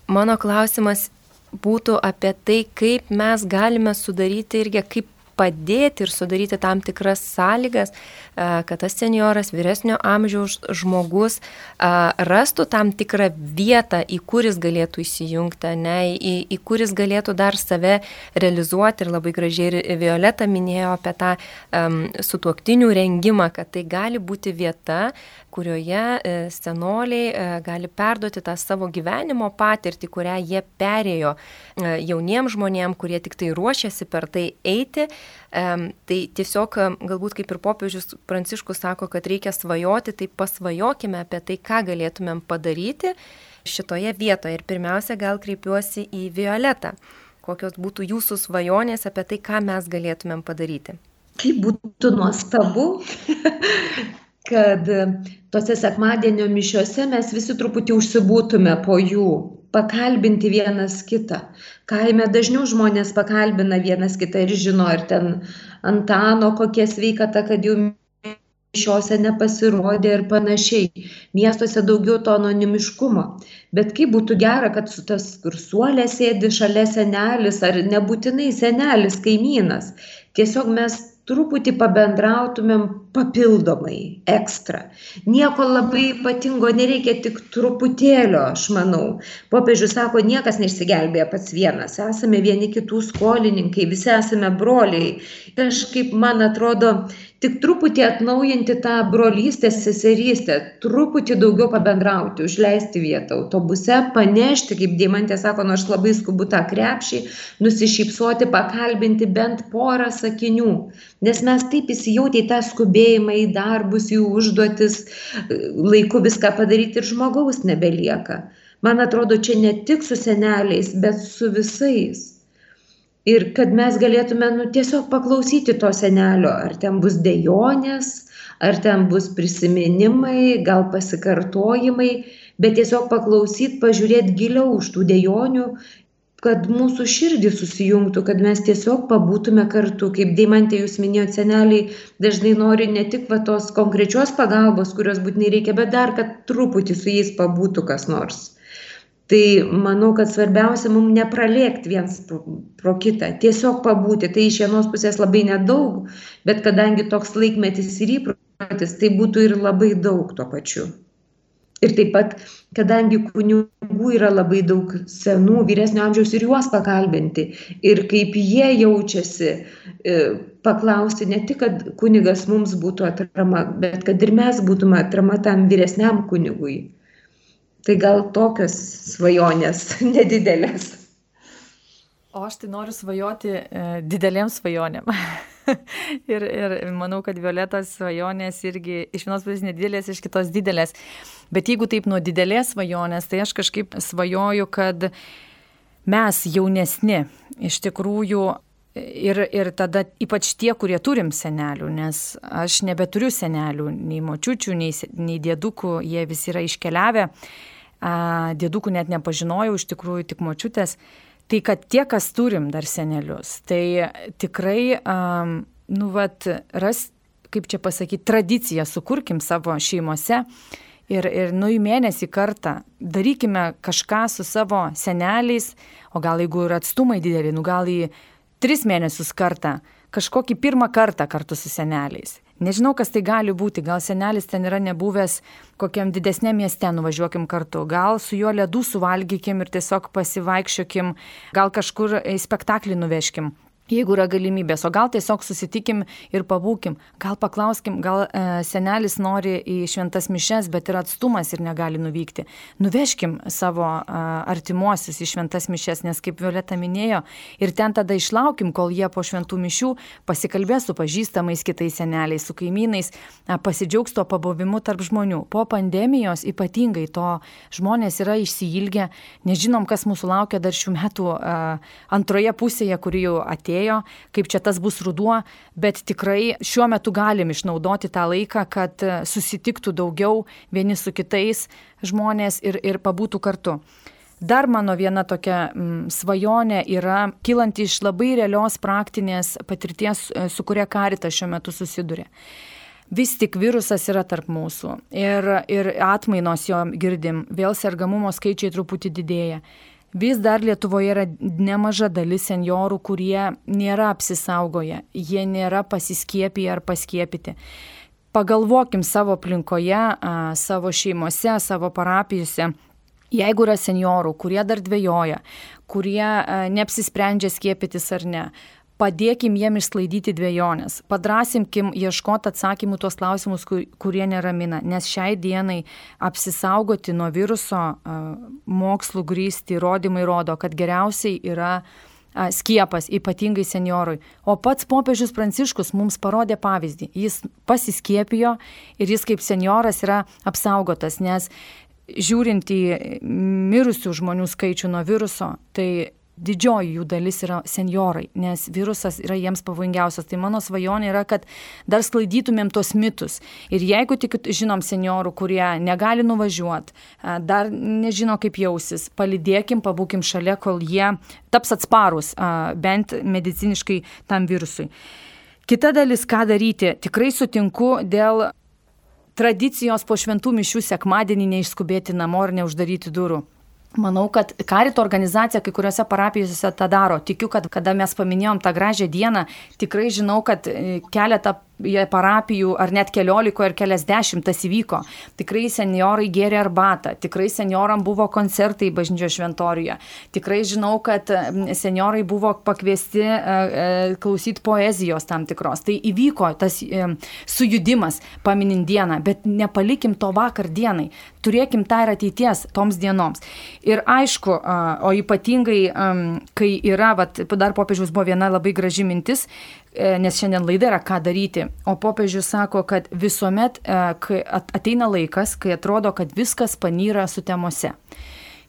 mano klausimas būtų apie tai, kaip mes galime sudaryti irgi, kaip padėti ir sudaryti tam tikras sąlygas, kad tas senioras, vyresnio amžiaus žmogus rastų tam tikrą vietą, į kuris galėtų įsijungti, ne, į, į kuris galėtų dar save realizuoti. Ir labai gražiai Violeta minėjo apie tą um, sutuoktinių rengimą, kad tai gali būti vieta, kurioje e, senoliai e, gali perduoti tą savo gyvenimo patirtį, kurią jie perėjo e, jauniems žmonėms, kurie tik tai ruošiasi per tai eiti. Tai tiesiog galbūt kaip ir popiežius Pranciškus sako, kad reikia svajoti, tai pasvajokime apie tai, ką galėtumėm padaryti šitoje vietoje. Ir pirmiausia, gal kreipiuosi į Violetą. Kokios būtų jūsų svajonės apie tai, ką mes galėtumėm padaryti? Kaip būtų nuostabu, kad tose sekmadienio mišiuose mes visi truputį užsibūtume po jų, pakalbinti vienas kitą. Kaime dažniau žmonės pakalbina vienas kitą ir žino, ar ten Antano kokia sveikata, kad jų mišiuose nepasirodė ir panašiai. Miestuose daugiau to anonimiškumo. Bet kaip būtų gera, kad su tas kursuolė sėdi šalia senelis ar nebūtinai senelis, kaimynas. Tiesiog mes truputį pabendrautumėm papildomai, ekstra. Nieko labai ypatingo nereikia, tik truputėlio, aš manau. Popiežius sako, niekas neišsigelbėja pats vienas, esame vieni kitų skolininkai, visi esame broliai. Kažkaip, man atrodo, tik truputį atnaujinti tą brolystę, seserystę, truputį daugiau pabendrauti, užleisti vietą autobuse, panešti, kaip Diemantė sako, nors labai skubu tą krepšį, nusišypsoti, pakalbinti bent porą sakinių. Nes mes taip įsijautė į tą skubėjimą, į darbus, į užduotis, laiku viską padaryti ir žmogaus nebelieka. Man atrodo, čia ne tik su seneliais, bet su visais ir kad mes galėtume nu, tiesiog paklausyti to senelio, ar ten bus dejonės, ar ten bus prisiminimai, gal pasikartojimai, bet tiesiog paklausyti, pažiūrėti giliau už tų dejonių, kad mūsų širdį susijungtų, kad mes tiesiog pabūtume kartu. Kaip Deimantė jūs minėjote, seneliai dažnai nori ne tik va tos konkrečios pagalbos, kurios būtinai reikia, bet dar, kad truputį su jais pabūtų kas nors. Tai manau kad svarbiausia mum nepralėkt viens pro kitą tiesiog pabūti. Tai iš vienos pusės labai nedaug bet kadangi toks laikmetis ir įprotis tai būtų ir labai daug tuo pačiu ir taip pat kadangi kunigų yra labai daug senų vyresnio amžiaus ir juos pakalbinti ir kaip jie jaučiasi e, paklausti ne tik kad kunigas mums būtų atrama bet kad ir mes būtume atrama tam vyresniam kunigui Tai gal tokios svajonės nedidelės. O aš tai noriu svajoti e, didelėm svajonėm. ir, ir manau, kad Violetos svajonės irgi iš vienos pusės nedidelės, iš kitos didelės. Bet jeigu taip nuo didelės svajonės, tai aš kažkaip svajoju, kad mes jaunesni iš tikrųjų ir, ir tada ypač tie, kurie turim senelių, nes aš nebeturiu senelių, nei močiučių, nei, nei dėdukų, jie visi yra iškeliavę dėdukų net nepažinojau, iš tikrųjų tik močiutės. Tai kad tie, kas turim dar senelius, tai tikrai, um, nu, vat, ras, kaip čia pasakyti, tradiciją sukurkim savo šeimose ir, ir nu į mėnesį kartą darykime kažką su savo seneliais, o gal jeigu yra atstumai dideli, nu gal į tris mėnesius kartą, kažkokį pirmą kartą kartu su seneliais. Nežinau, kas tai gali būti, gal senelis ten yra nebuvęs kokiam didesnėm mieste, nuvažiuokim kartu, gal su juo ledų suvalgykim ir tiesiog pasivaikščiokim, gal kažkur į spektaklį nuveškim jeigu yra galimybės, o gal tiesiog susitikim ir pabūkim, gal paklauskim, gal e, senelis nori į šventas mišes, bet yra atstumas ir negali nuvykti. Nuveškim savo e, artimuosius į šventas mišes, nes kaip Violeta minėjo, ir ten tada išlaukim, kol jie po šventų mišių pasikalbės su pažįstamais kitais seneliais, su kaimynais, e, pasidžiaugs to pabuvimu tarp žmonių. Po pandemijos ypatingai to žmonės yra išsiilgę, nežinom, kas mūsų laukia dar šių metų e, antroje pusėje, kuri jau atėjo atėjo, kaip čia tas bus ruduo, bet tikrai šiuo metu galim išnaudoti tą laiką, kad e, susitiktų daugiau vieni su kitais žmonės ir, ir pabūtų kartu. Dar mano viena tokia mm, svajonė yra kilanti iš labai realios praktinės patirties, e, su kuria karitas šiuo metu susiduria. Vis tik virusas yra tarp mūsų ir, ir atmainos jo girdim, vėl sergamumo skaičiai truputį didėja vis dar Lietuvoje yra nemaža dalis seniorų, kurie nėra apsisaugoję, jie nėra pasiskiepiję ar paskiepyti. Pagalvokim savo aplinkoje, savo šeimose, savo parapijose. Jeigu yra seniorų, kurie dar dvėjoja, kurie neapsisprendžia skiepytis ar ne, padėkim jiem išsklaidyti dviejonės, padrasimkim ieškoti atsakymų tuos klausimus, kurie neramina, nes šiai dienai apsisaugoti nuo viruso mokslų grįsti įrodymai rodo, kad geriausiai yra skiepas, ypatingai seniorui. O pats popiežius Pranciškus mums parodė pavyzdį. Jis pasiskiepijo ir jis kaip senioras yra apsaugotas, nes žiūrint į mirusių žmonių skaičių nuo viruso, tai didžioji jų dalis yra seniorai, nes virusas yra jiems pavojingiausias. Tai mano svajonė yra, kad dar sklaidytumėm tos mitus. Ir jeigu tik žinom seniorų, kurie negali nuvažiuoti, dar nežino, kaip jausis, palidėkim, pabūkim šalia, kol jie taps atsparus bent mediciniškai tam virusui. Kita dalis, ką daryti, tikrai sutinku dėl tradicijos po šventų mišių sekmadienį neišskubėti namo ir neuždaryti durų. Manau, kad karito organizacija kai kuriuose parapijose tą daro. Tikiu, kad kada mes paminėjom tą gražią dieną, tikrai žinau, kad e, keletą parapijų ar net kelioliko ir keliasdešimt tas įvyko. Tikrai seniorai gėrė arbatą, tikrai senioram buvo koncertai bažnyčio šventoriuje. Tikrai žinau, kad seniorai buvo pakviesti e, e, klausyti poezijos tam tikros. Tai įvyko tas sujudimas paminint dieną, bet nepalikim to vakar dienai. Turėkim tą ir ateities toms dienoms. Ir aišku, o ypatingai, kai yra, vat, dar popiežiaus buvo viena labai graži mintis, e, nes šiandien laida yra ką daryti. O popiežius sako, kad visuomet e, ateina laikas, kai atrodo, kad viskas panyra sutemose.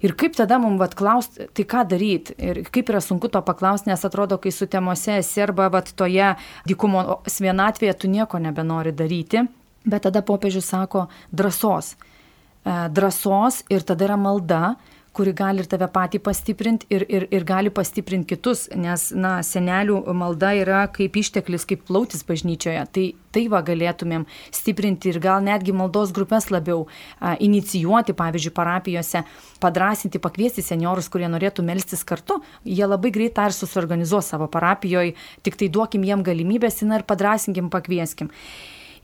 Ir kaip tada mums vat klausti, tai ką daryti? Ir kaip yra sunku to paklausti, nes atrodo, kai sutemose esi arba vat toje dykumo vienatvėje tu nieko nebenori daryti. Bet tada popiežius sako drąsos. E, drąsos ir tada yra malda, kuri gali ir tave patį pastiprinti ir, ir, ir gali pastiprinti kitus, nes, na, senelių malda yra kaip išteklis, kaip plautis bažnyčioje. Tai tai va galėtumėm stiprinti ir gal netgi maldos grupės labiau a, inicijuoti, pavyzdžiui, parapijose, padrasinti, pakviesti seniorus, kurie norėtų melstis kartu. Jie labai greit tą ir susiorganizuos savo parapijoje, tik tai duokim jiem galimybės ir padrasinkim, pakvieskim.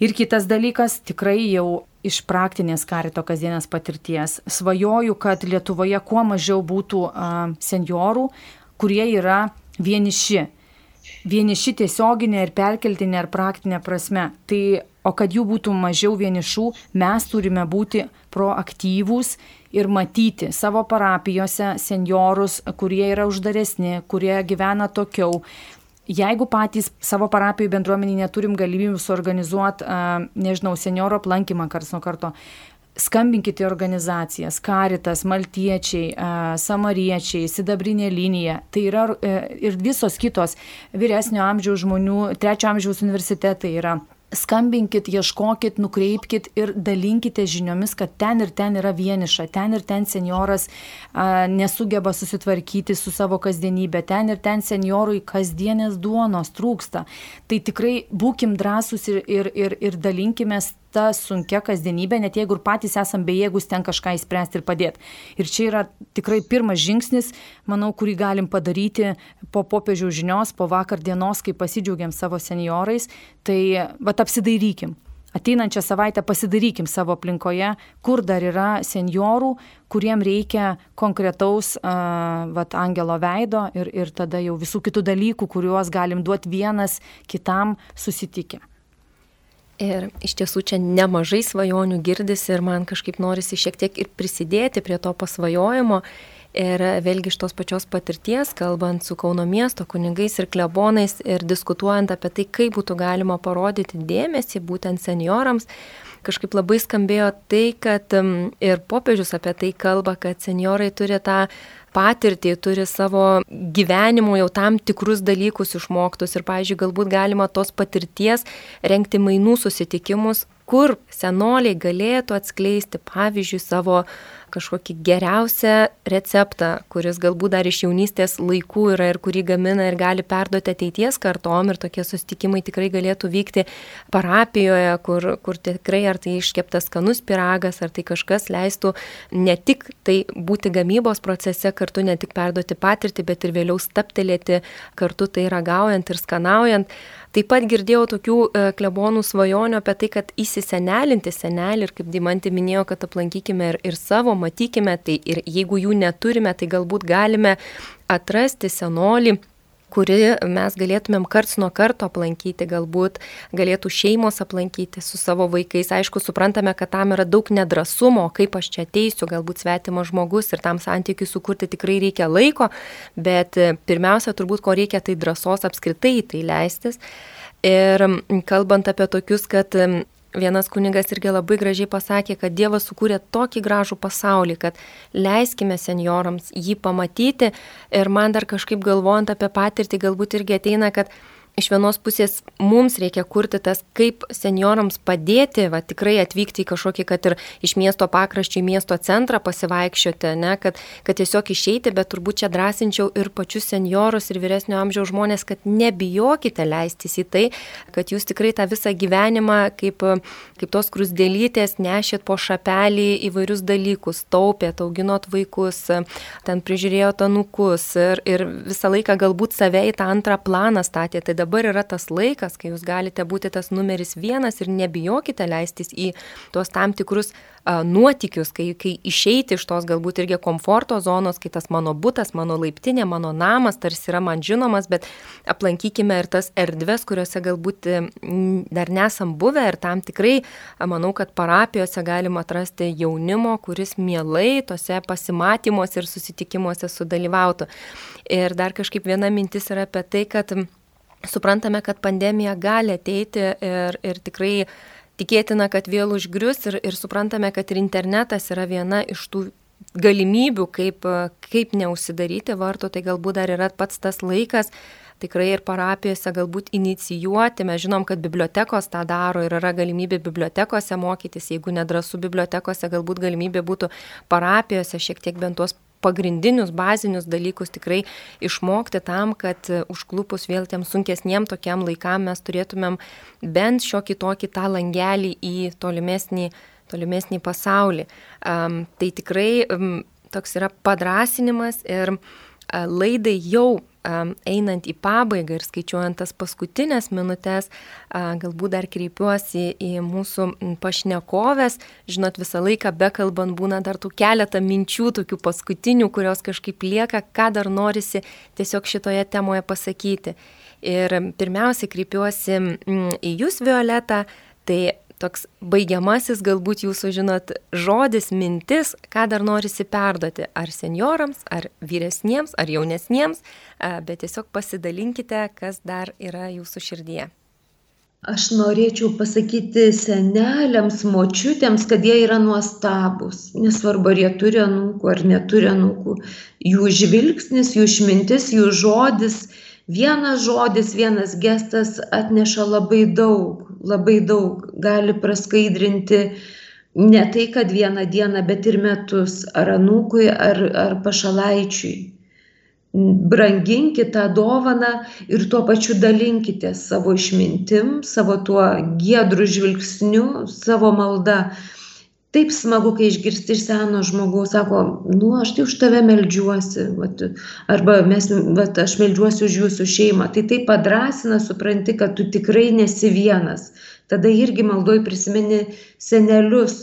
Ir kitas dalykas, tikrai jau iš praktinės karito kasdienės patirties, svajoju, kad Lietuvoje kuo mažiau būtų seniorų, kurie yra vieniši. Vieniši tiesioginė ir perkeltinė ar praktinė prasme. Tai, o kad jų būtų mažiau vienišų, mes turime būti proaktyvūs ir matyti savo parapijose seniorus, kurie yra uždaresni, kurie gyvena tokiau, jeigu patys savo parapijų bendruomenį neturim galimybių suorganizuoti, nežinau, senioro aplankymą karts nuo karto, skambinkite organizacijas, karitas, maltiečiai, samariečiai, sidabrinė linija. Tai yra e, ir visos kitos vyresnio amžiaus žmonių, trečio amžiaus universitetai yra skambinkit, ieškokit, nukreipkit ir dalinkite žiniomis, kad ten ir ten yra vieniša, ten ir ten senioras a, nesugeba susitvarkyti su savo kasdienybė, ten ir ten seniorui kasdienės duonos trūksta. Tai tikrai būkim drąsūs ir, ir, ir, ir dalinkimės ta sunkia kasdienybė, net jeigu ir patys esam bejėgus ten kažką įspręsti ir padėti. Ir čia yra tikrai pirmas žingsnis, manau, kurį galim padaryti po popiežių žinios, po vakar dienos, kai pasidžiaugiam savo seniorais, tai vat apsidairykim. Ateinančią savaitę pasidarykim savo aplinkoje, kur dar yra seniorų, kuriem reikia konkretaus uh, vat, angelo veido ir, ir tada jau visų kitų dalykų, kuriuos galim duoti vienas kitam susitikę. Ir iš tiesų čia nemažai svajonių girdisi ir man kažkaip norisi šiek tiek ir prisidėti prie to pasvajojimo. Ir vėlgi iš tos pačios patirties, kalbant su Kauno miesto kunigais ir klebonais ir diskutuojant apie tai, kaip būtų galima parodyti dėmesį būtent seniorams, kažkaip labai skambėjo tai, kad ir popiežius apie tai kalba, kad seniorai turi tą patirtį, turi savo gyvenimo jau tam tikrus dalykus išmoktus ir, pavyzdžiui, galbūt galima tos patirties renkti mainų susitikimus, kur senoliai galėtų atskleisti, pavyzdžiui, savo kažkokį geriausią receptą, kuris galbūt dar iš jaunystės laikų yra ir kurį gamina ir gali perduoti ateities kartom ir tokie susitikimai tikrai galėtų vykti parapijoje, kur, kur tikrai ar tai iškeptas skanus piragas, ar tai kažkas leistų ne tik tai būti gamybos procese kartu, ne tik perduoti patirtį, bet ir vėliau staptelėti kartu tai ragaujant ir skanaujant. Taip pat girdėjau tokių e, klebonų svajonių apie tai, kad įsisenelinti senelį ir kaip Dimantė minėjo, kad aplankykime ir, ir savo, matykime, tai ir jeigu jų neturime, tai galbūt galime atrasti senolį kuri mes galėtumėm karts nuo karto aplankyti, galbūt galėtų šeimos aplankyti su savo vaikais. Aišku, suprantame, kad tam yra daug nedrasumo, kaip aš čia ateisiu, galbūt svetimas žmogus ir tam santykiui sukurti tikrai reikia laiko, bet pirmiausia, turbūt ko reikia, tai drąsos apskritai į tai leistis. Ir kalbant apie tokius, kad Vienas kunigas irgi labai gražiai pasakė, kad Dievas sukūrė tokį gražų pasaulį, kad leiskime seniorams jį pamatyti. Ir man dar kažkaip galvojant apie patirtį galbūt irgi ateina, kad iš vienos pusės mums reikia kurti tas, kaip seniorams padėti, va, tikrai atvykti į kažkokį, kad ir iš miesto pakraščių į miesto centrą pasivaikščioti, ne, kad, kad tiesiog išeiti, bet turbūt čia drąsinčiau ir pačius seniorus ir vyresnio amžiaus žmonės, kad nebijokite leistis į tai, kad jūs tikrai tą visą gyvenimą kaip, kaip tos krusdėlytės nešėt po šapelį įvairius dalykus, taupėt, auginot vaikus, ten prižiūrėjot anukus ir, ir visą laiką galbūt save į tą antrą planą statėte. Tai dabar yra tas laikas, kai jūs galite būti tas numeris vienas ir nebijokite leistis į tuos tam tikrus a, nuotikius, kai, kai išeiti iš tos galbūt irgi komforto zonos, kai tas mano būtas, mano laiptinė, mano namas tarsi yra man žinomas, bet aplankykime ir tas erdves, kuriuose galbūt dar nesam buvę ir tam tikrai manau, kad parapijose galima atrasti jaunimo, kuris mielai tose pasimatymuose ir susitikimuose sudalyvautų. Ir dar kažkaip viena mintis yra apie tai, kad Suprantame, kad pandemija gali ateiti ir, ir tikrai tikėtina, kad vėl užgrius ir, ir suprantame, kad ir internetas yra viena iš tų galimybių, kaip, kaip neusidaryti vartų, tai galbūt dar yra pats tas laikas tikrai ir parapijose galbūt inicijuoti. Mes žinom, kad bibliotekos tą daro ir yra galimybė bibliotekose mokytis. Jeigu nedrasu bibliotekose, galbūt galimybė būtų parapijose šiek tiek bent tuos pagrindinius bazinius dalykus tikrai išmokti tam, kad užklupus vėl tiem sunkesniem tokiam laikam mes turėtumėm bent šiokį tokį tą langelį į tolimesnį, tolimesnį pasaulį. Um, tai tikrai um, toks yra padrasinimas ir uh, laidai jau einant į pabaigą ir skaičiuojant tas paskutinės minutės, galbūt dar kreipiuosi į mūsų pašnekovės. Žinot, visą laiką bekalbant būna dar tų keletą minčių, tokių paskutinių, kurios kažkaip lieka, ką dar norisi tiesiog šitoje temoje pasakyti. Ir pirmiausia, kreipiuosi į Jūs, Violeta, tai toks baigiamasis galbūt jūsų, žinot, žodis, mintis, ką dar norisi perduoti, ar seniorams, ar vyresniems, ar jaunesniems, bet tiesiog pasidalinkite, kas dar yra jūsų širdyje. Aš norėčiau pasakyti seneliams, močiutėms, kad jie yra nuostabus. Nesvarbu, ar jie turi anūkų ar neturi anūkų. Jų žvilgsnis, jų išmintis, jų žodis, vienas žodis, vienas gestas atneša labai daug labai daug gali praskaidrinti ne tai, kad vieną dieną, bet ir metus, ar anūkui, ar, ar pašalaičiui. Branginkite tą dovaną ir tuo pačiu dalinkite savo išmintim, savo tuo giedru žvilgsniu, savo malda taip smagu, kai išgirsti iš seno žmogaus, sako, nu, aš tai už tave melžiuosi, vat, arba mes, vat, aš melžiuosi už jūsų šeimą. Tai taip padrasina, supranti, kad tu tikrai nesi vienas. Tada irgi maldoj prisimeni senelius,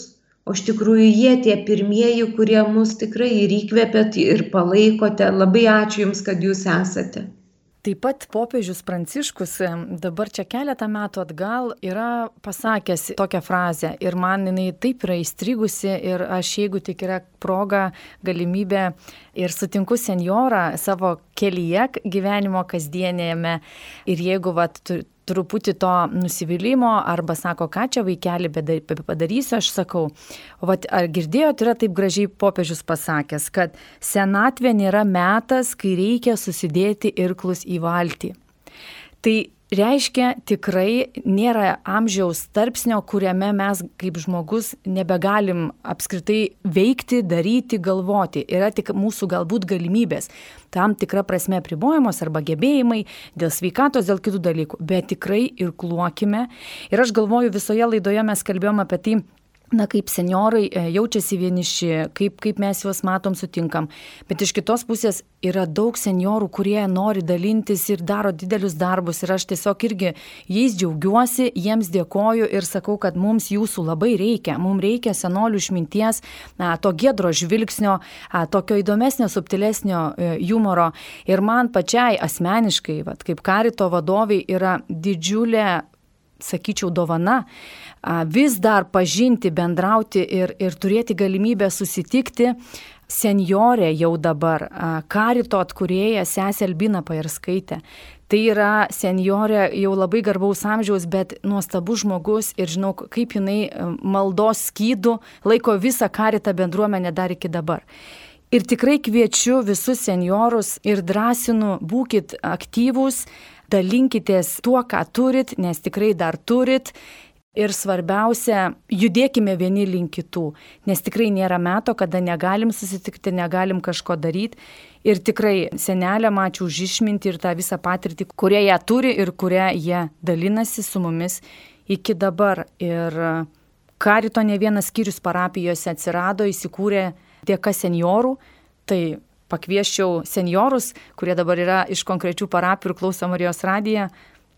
o iš tikrųjų jie tie pirmieji, kurie mus tikrai ir įkvėpėt, ir palaikote. Labai ačiū Jums, kad Jūs esate. Taip pat popiežius Pranciškus dabar čia keletą metų atgal yra pasakęs tokią frazę ir man jinai taip yra įstrigusi ir aš jeigu tik yra proga, galimybė ir sutinku senjorą savo kelyje gyvenimo kasdienėme. Ir jeigu vat, truputį to nusivylimų arba sako, ką čia vaikeli padarysiu, aš sakau, vat, ar girdėjot, yra taip gražiai popiežius pasakęs, kad senatvė nėra metas, kai reikia susidėti irklus į valtį. Tai reiškia tikrai nėra amžiaus tarpsnio, kuriame mes kaip žmogus nebegalim apskritai veikti, daryti, galvoti. Yra tik mūsų galbūt galimybės. Tam tikra prasme pribojamos arba gebėjimai dėl sveikatos, dėl kitų dalykų. Bet tikrai ir kluokime. Ir aš galvoju, visoje laidoje mes kalbėjome apie tai, na, kaip seniorai e, jaučiasi vieniši, kaip, kaip mes juos matom, sutinkam. Bet iš kitos pusės yra daug seniorų, kurie nori dalintis ir daro didelius darbus. Ir aš tiesiog irgi jais džiaugiuosi, jiems dėkoju ir sakau, kad mums jūsų labai reikia. Mums reikia senolių išminties, to gėdro žvilgsnio, tokio įdomesnio, subtilesnio e, humoro. Ir man pačiai asmeniškai, vat, kaip karito vadoviai, yra didžiulė sakyčiau, dovana vis dar pažinti, bendrauti ir, ir turėti galimybę susitikti. Senjorė jau dabar, karito atkurėja sesė Albina Pajarskaitė. Tai yra senjorė jau labai garbaus amžiaus, bet nuostabus žmogus ir žinau, kaip jinai maldos skydų laiko visą karitą bendruomenę dar iki dabar. Ir tikrai kviečiu visus seniorus ir drąsinu, būkite aktyvūs, dalinkitės tuo, ką turit, nes tikrai dar turit. Ir svarbiausia, judėkime vieni link kitų, nes tikrai nėra meto, kada negalim susitikti, negalim kažko daryti. Ir tikrai senelę mačiau už išminti ir tą visą patirtį, kurią jie turi ir kurią jie dalinasi su mumis iki dabar. Ir karito ne vienas skyrius parapijose atsirado, įsikūrė dėka seniorų. Tai pakvieščiau seniorus, kurie dabar yra iš konkrečių parapijų ir klauso Marijos radiją,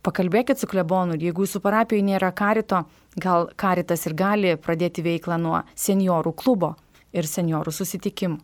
pakalbėkit su klebonu jeigu jūsų parapijoje nėra karito, gal karitas ir gali pradėti veiklą nuo seniorų klubo ir seniorų susitikimų.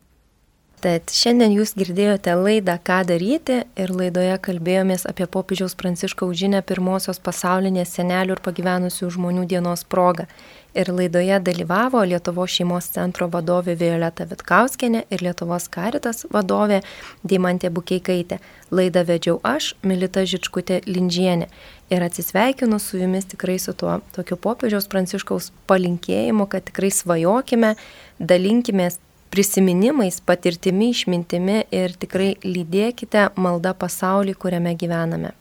Tad šiandien jūs girdėjote laidą Ką daryti ir laidoje kalbėjomės apie popiežiaus pranciškaus žinę pirmosios pasaulinės senelių ir pagyvenusių žmonių dienos progą ir laidoje dalyvavo Lietuvos šeimos centro vadovė Violeta Vitkauskenė ir Lietuvos karitas vadovė Deimantė Bukeikaitė. Laidą vedžiau aš, Milita Žičkutė Lindžienė. Ir atsisveikinu su jumis tikrai su tuo tokiu popiežiaus pranciškaus palinkėjimu, kad tikrai svajokime, dalinkimės prisiminimais, patirtimi, išmintimi ir tikrai lydėkite maldą pasaulį, kuriame gyvename.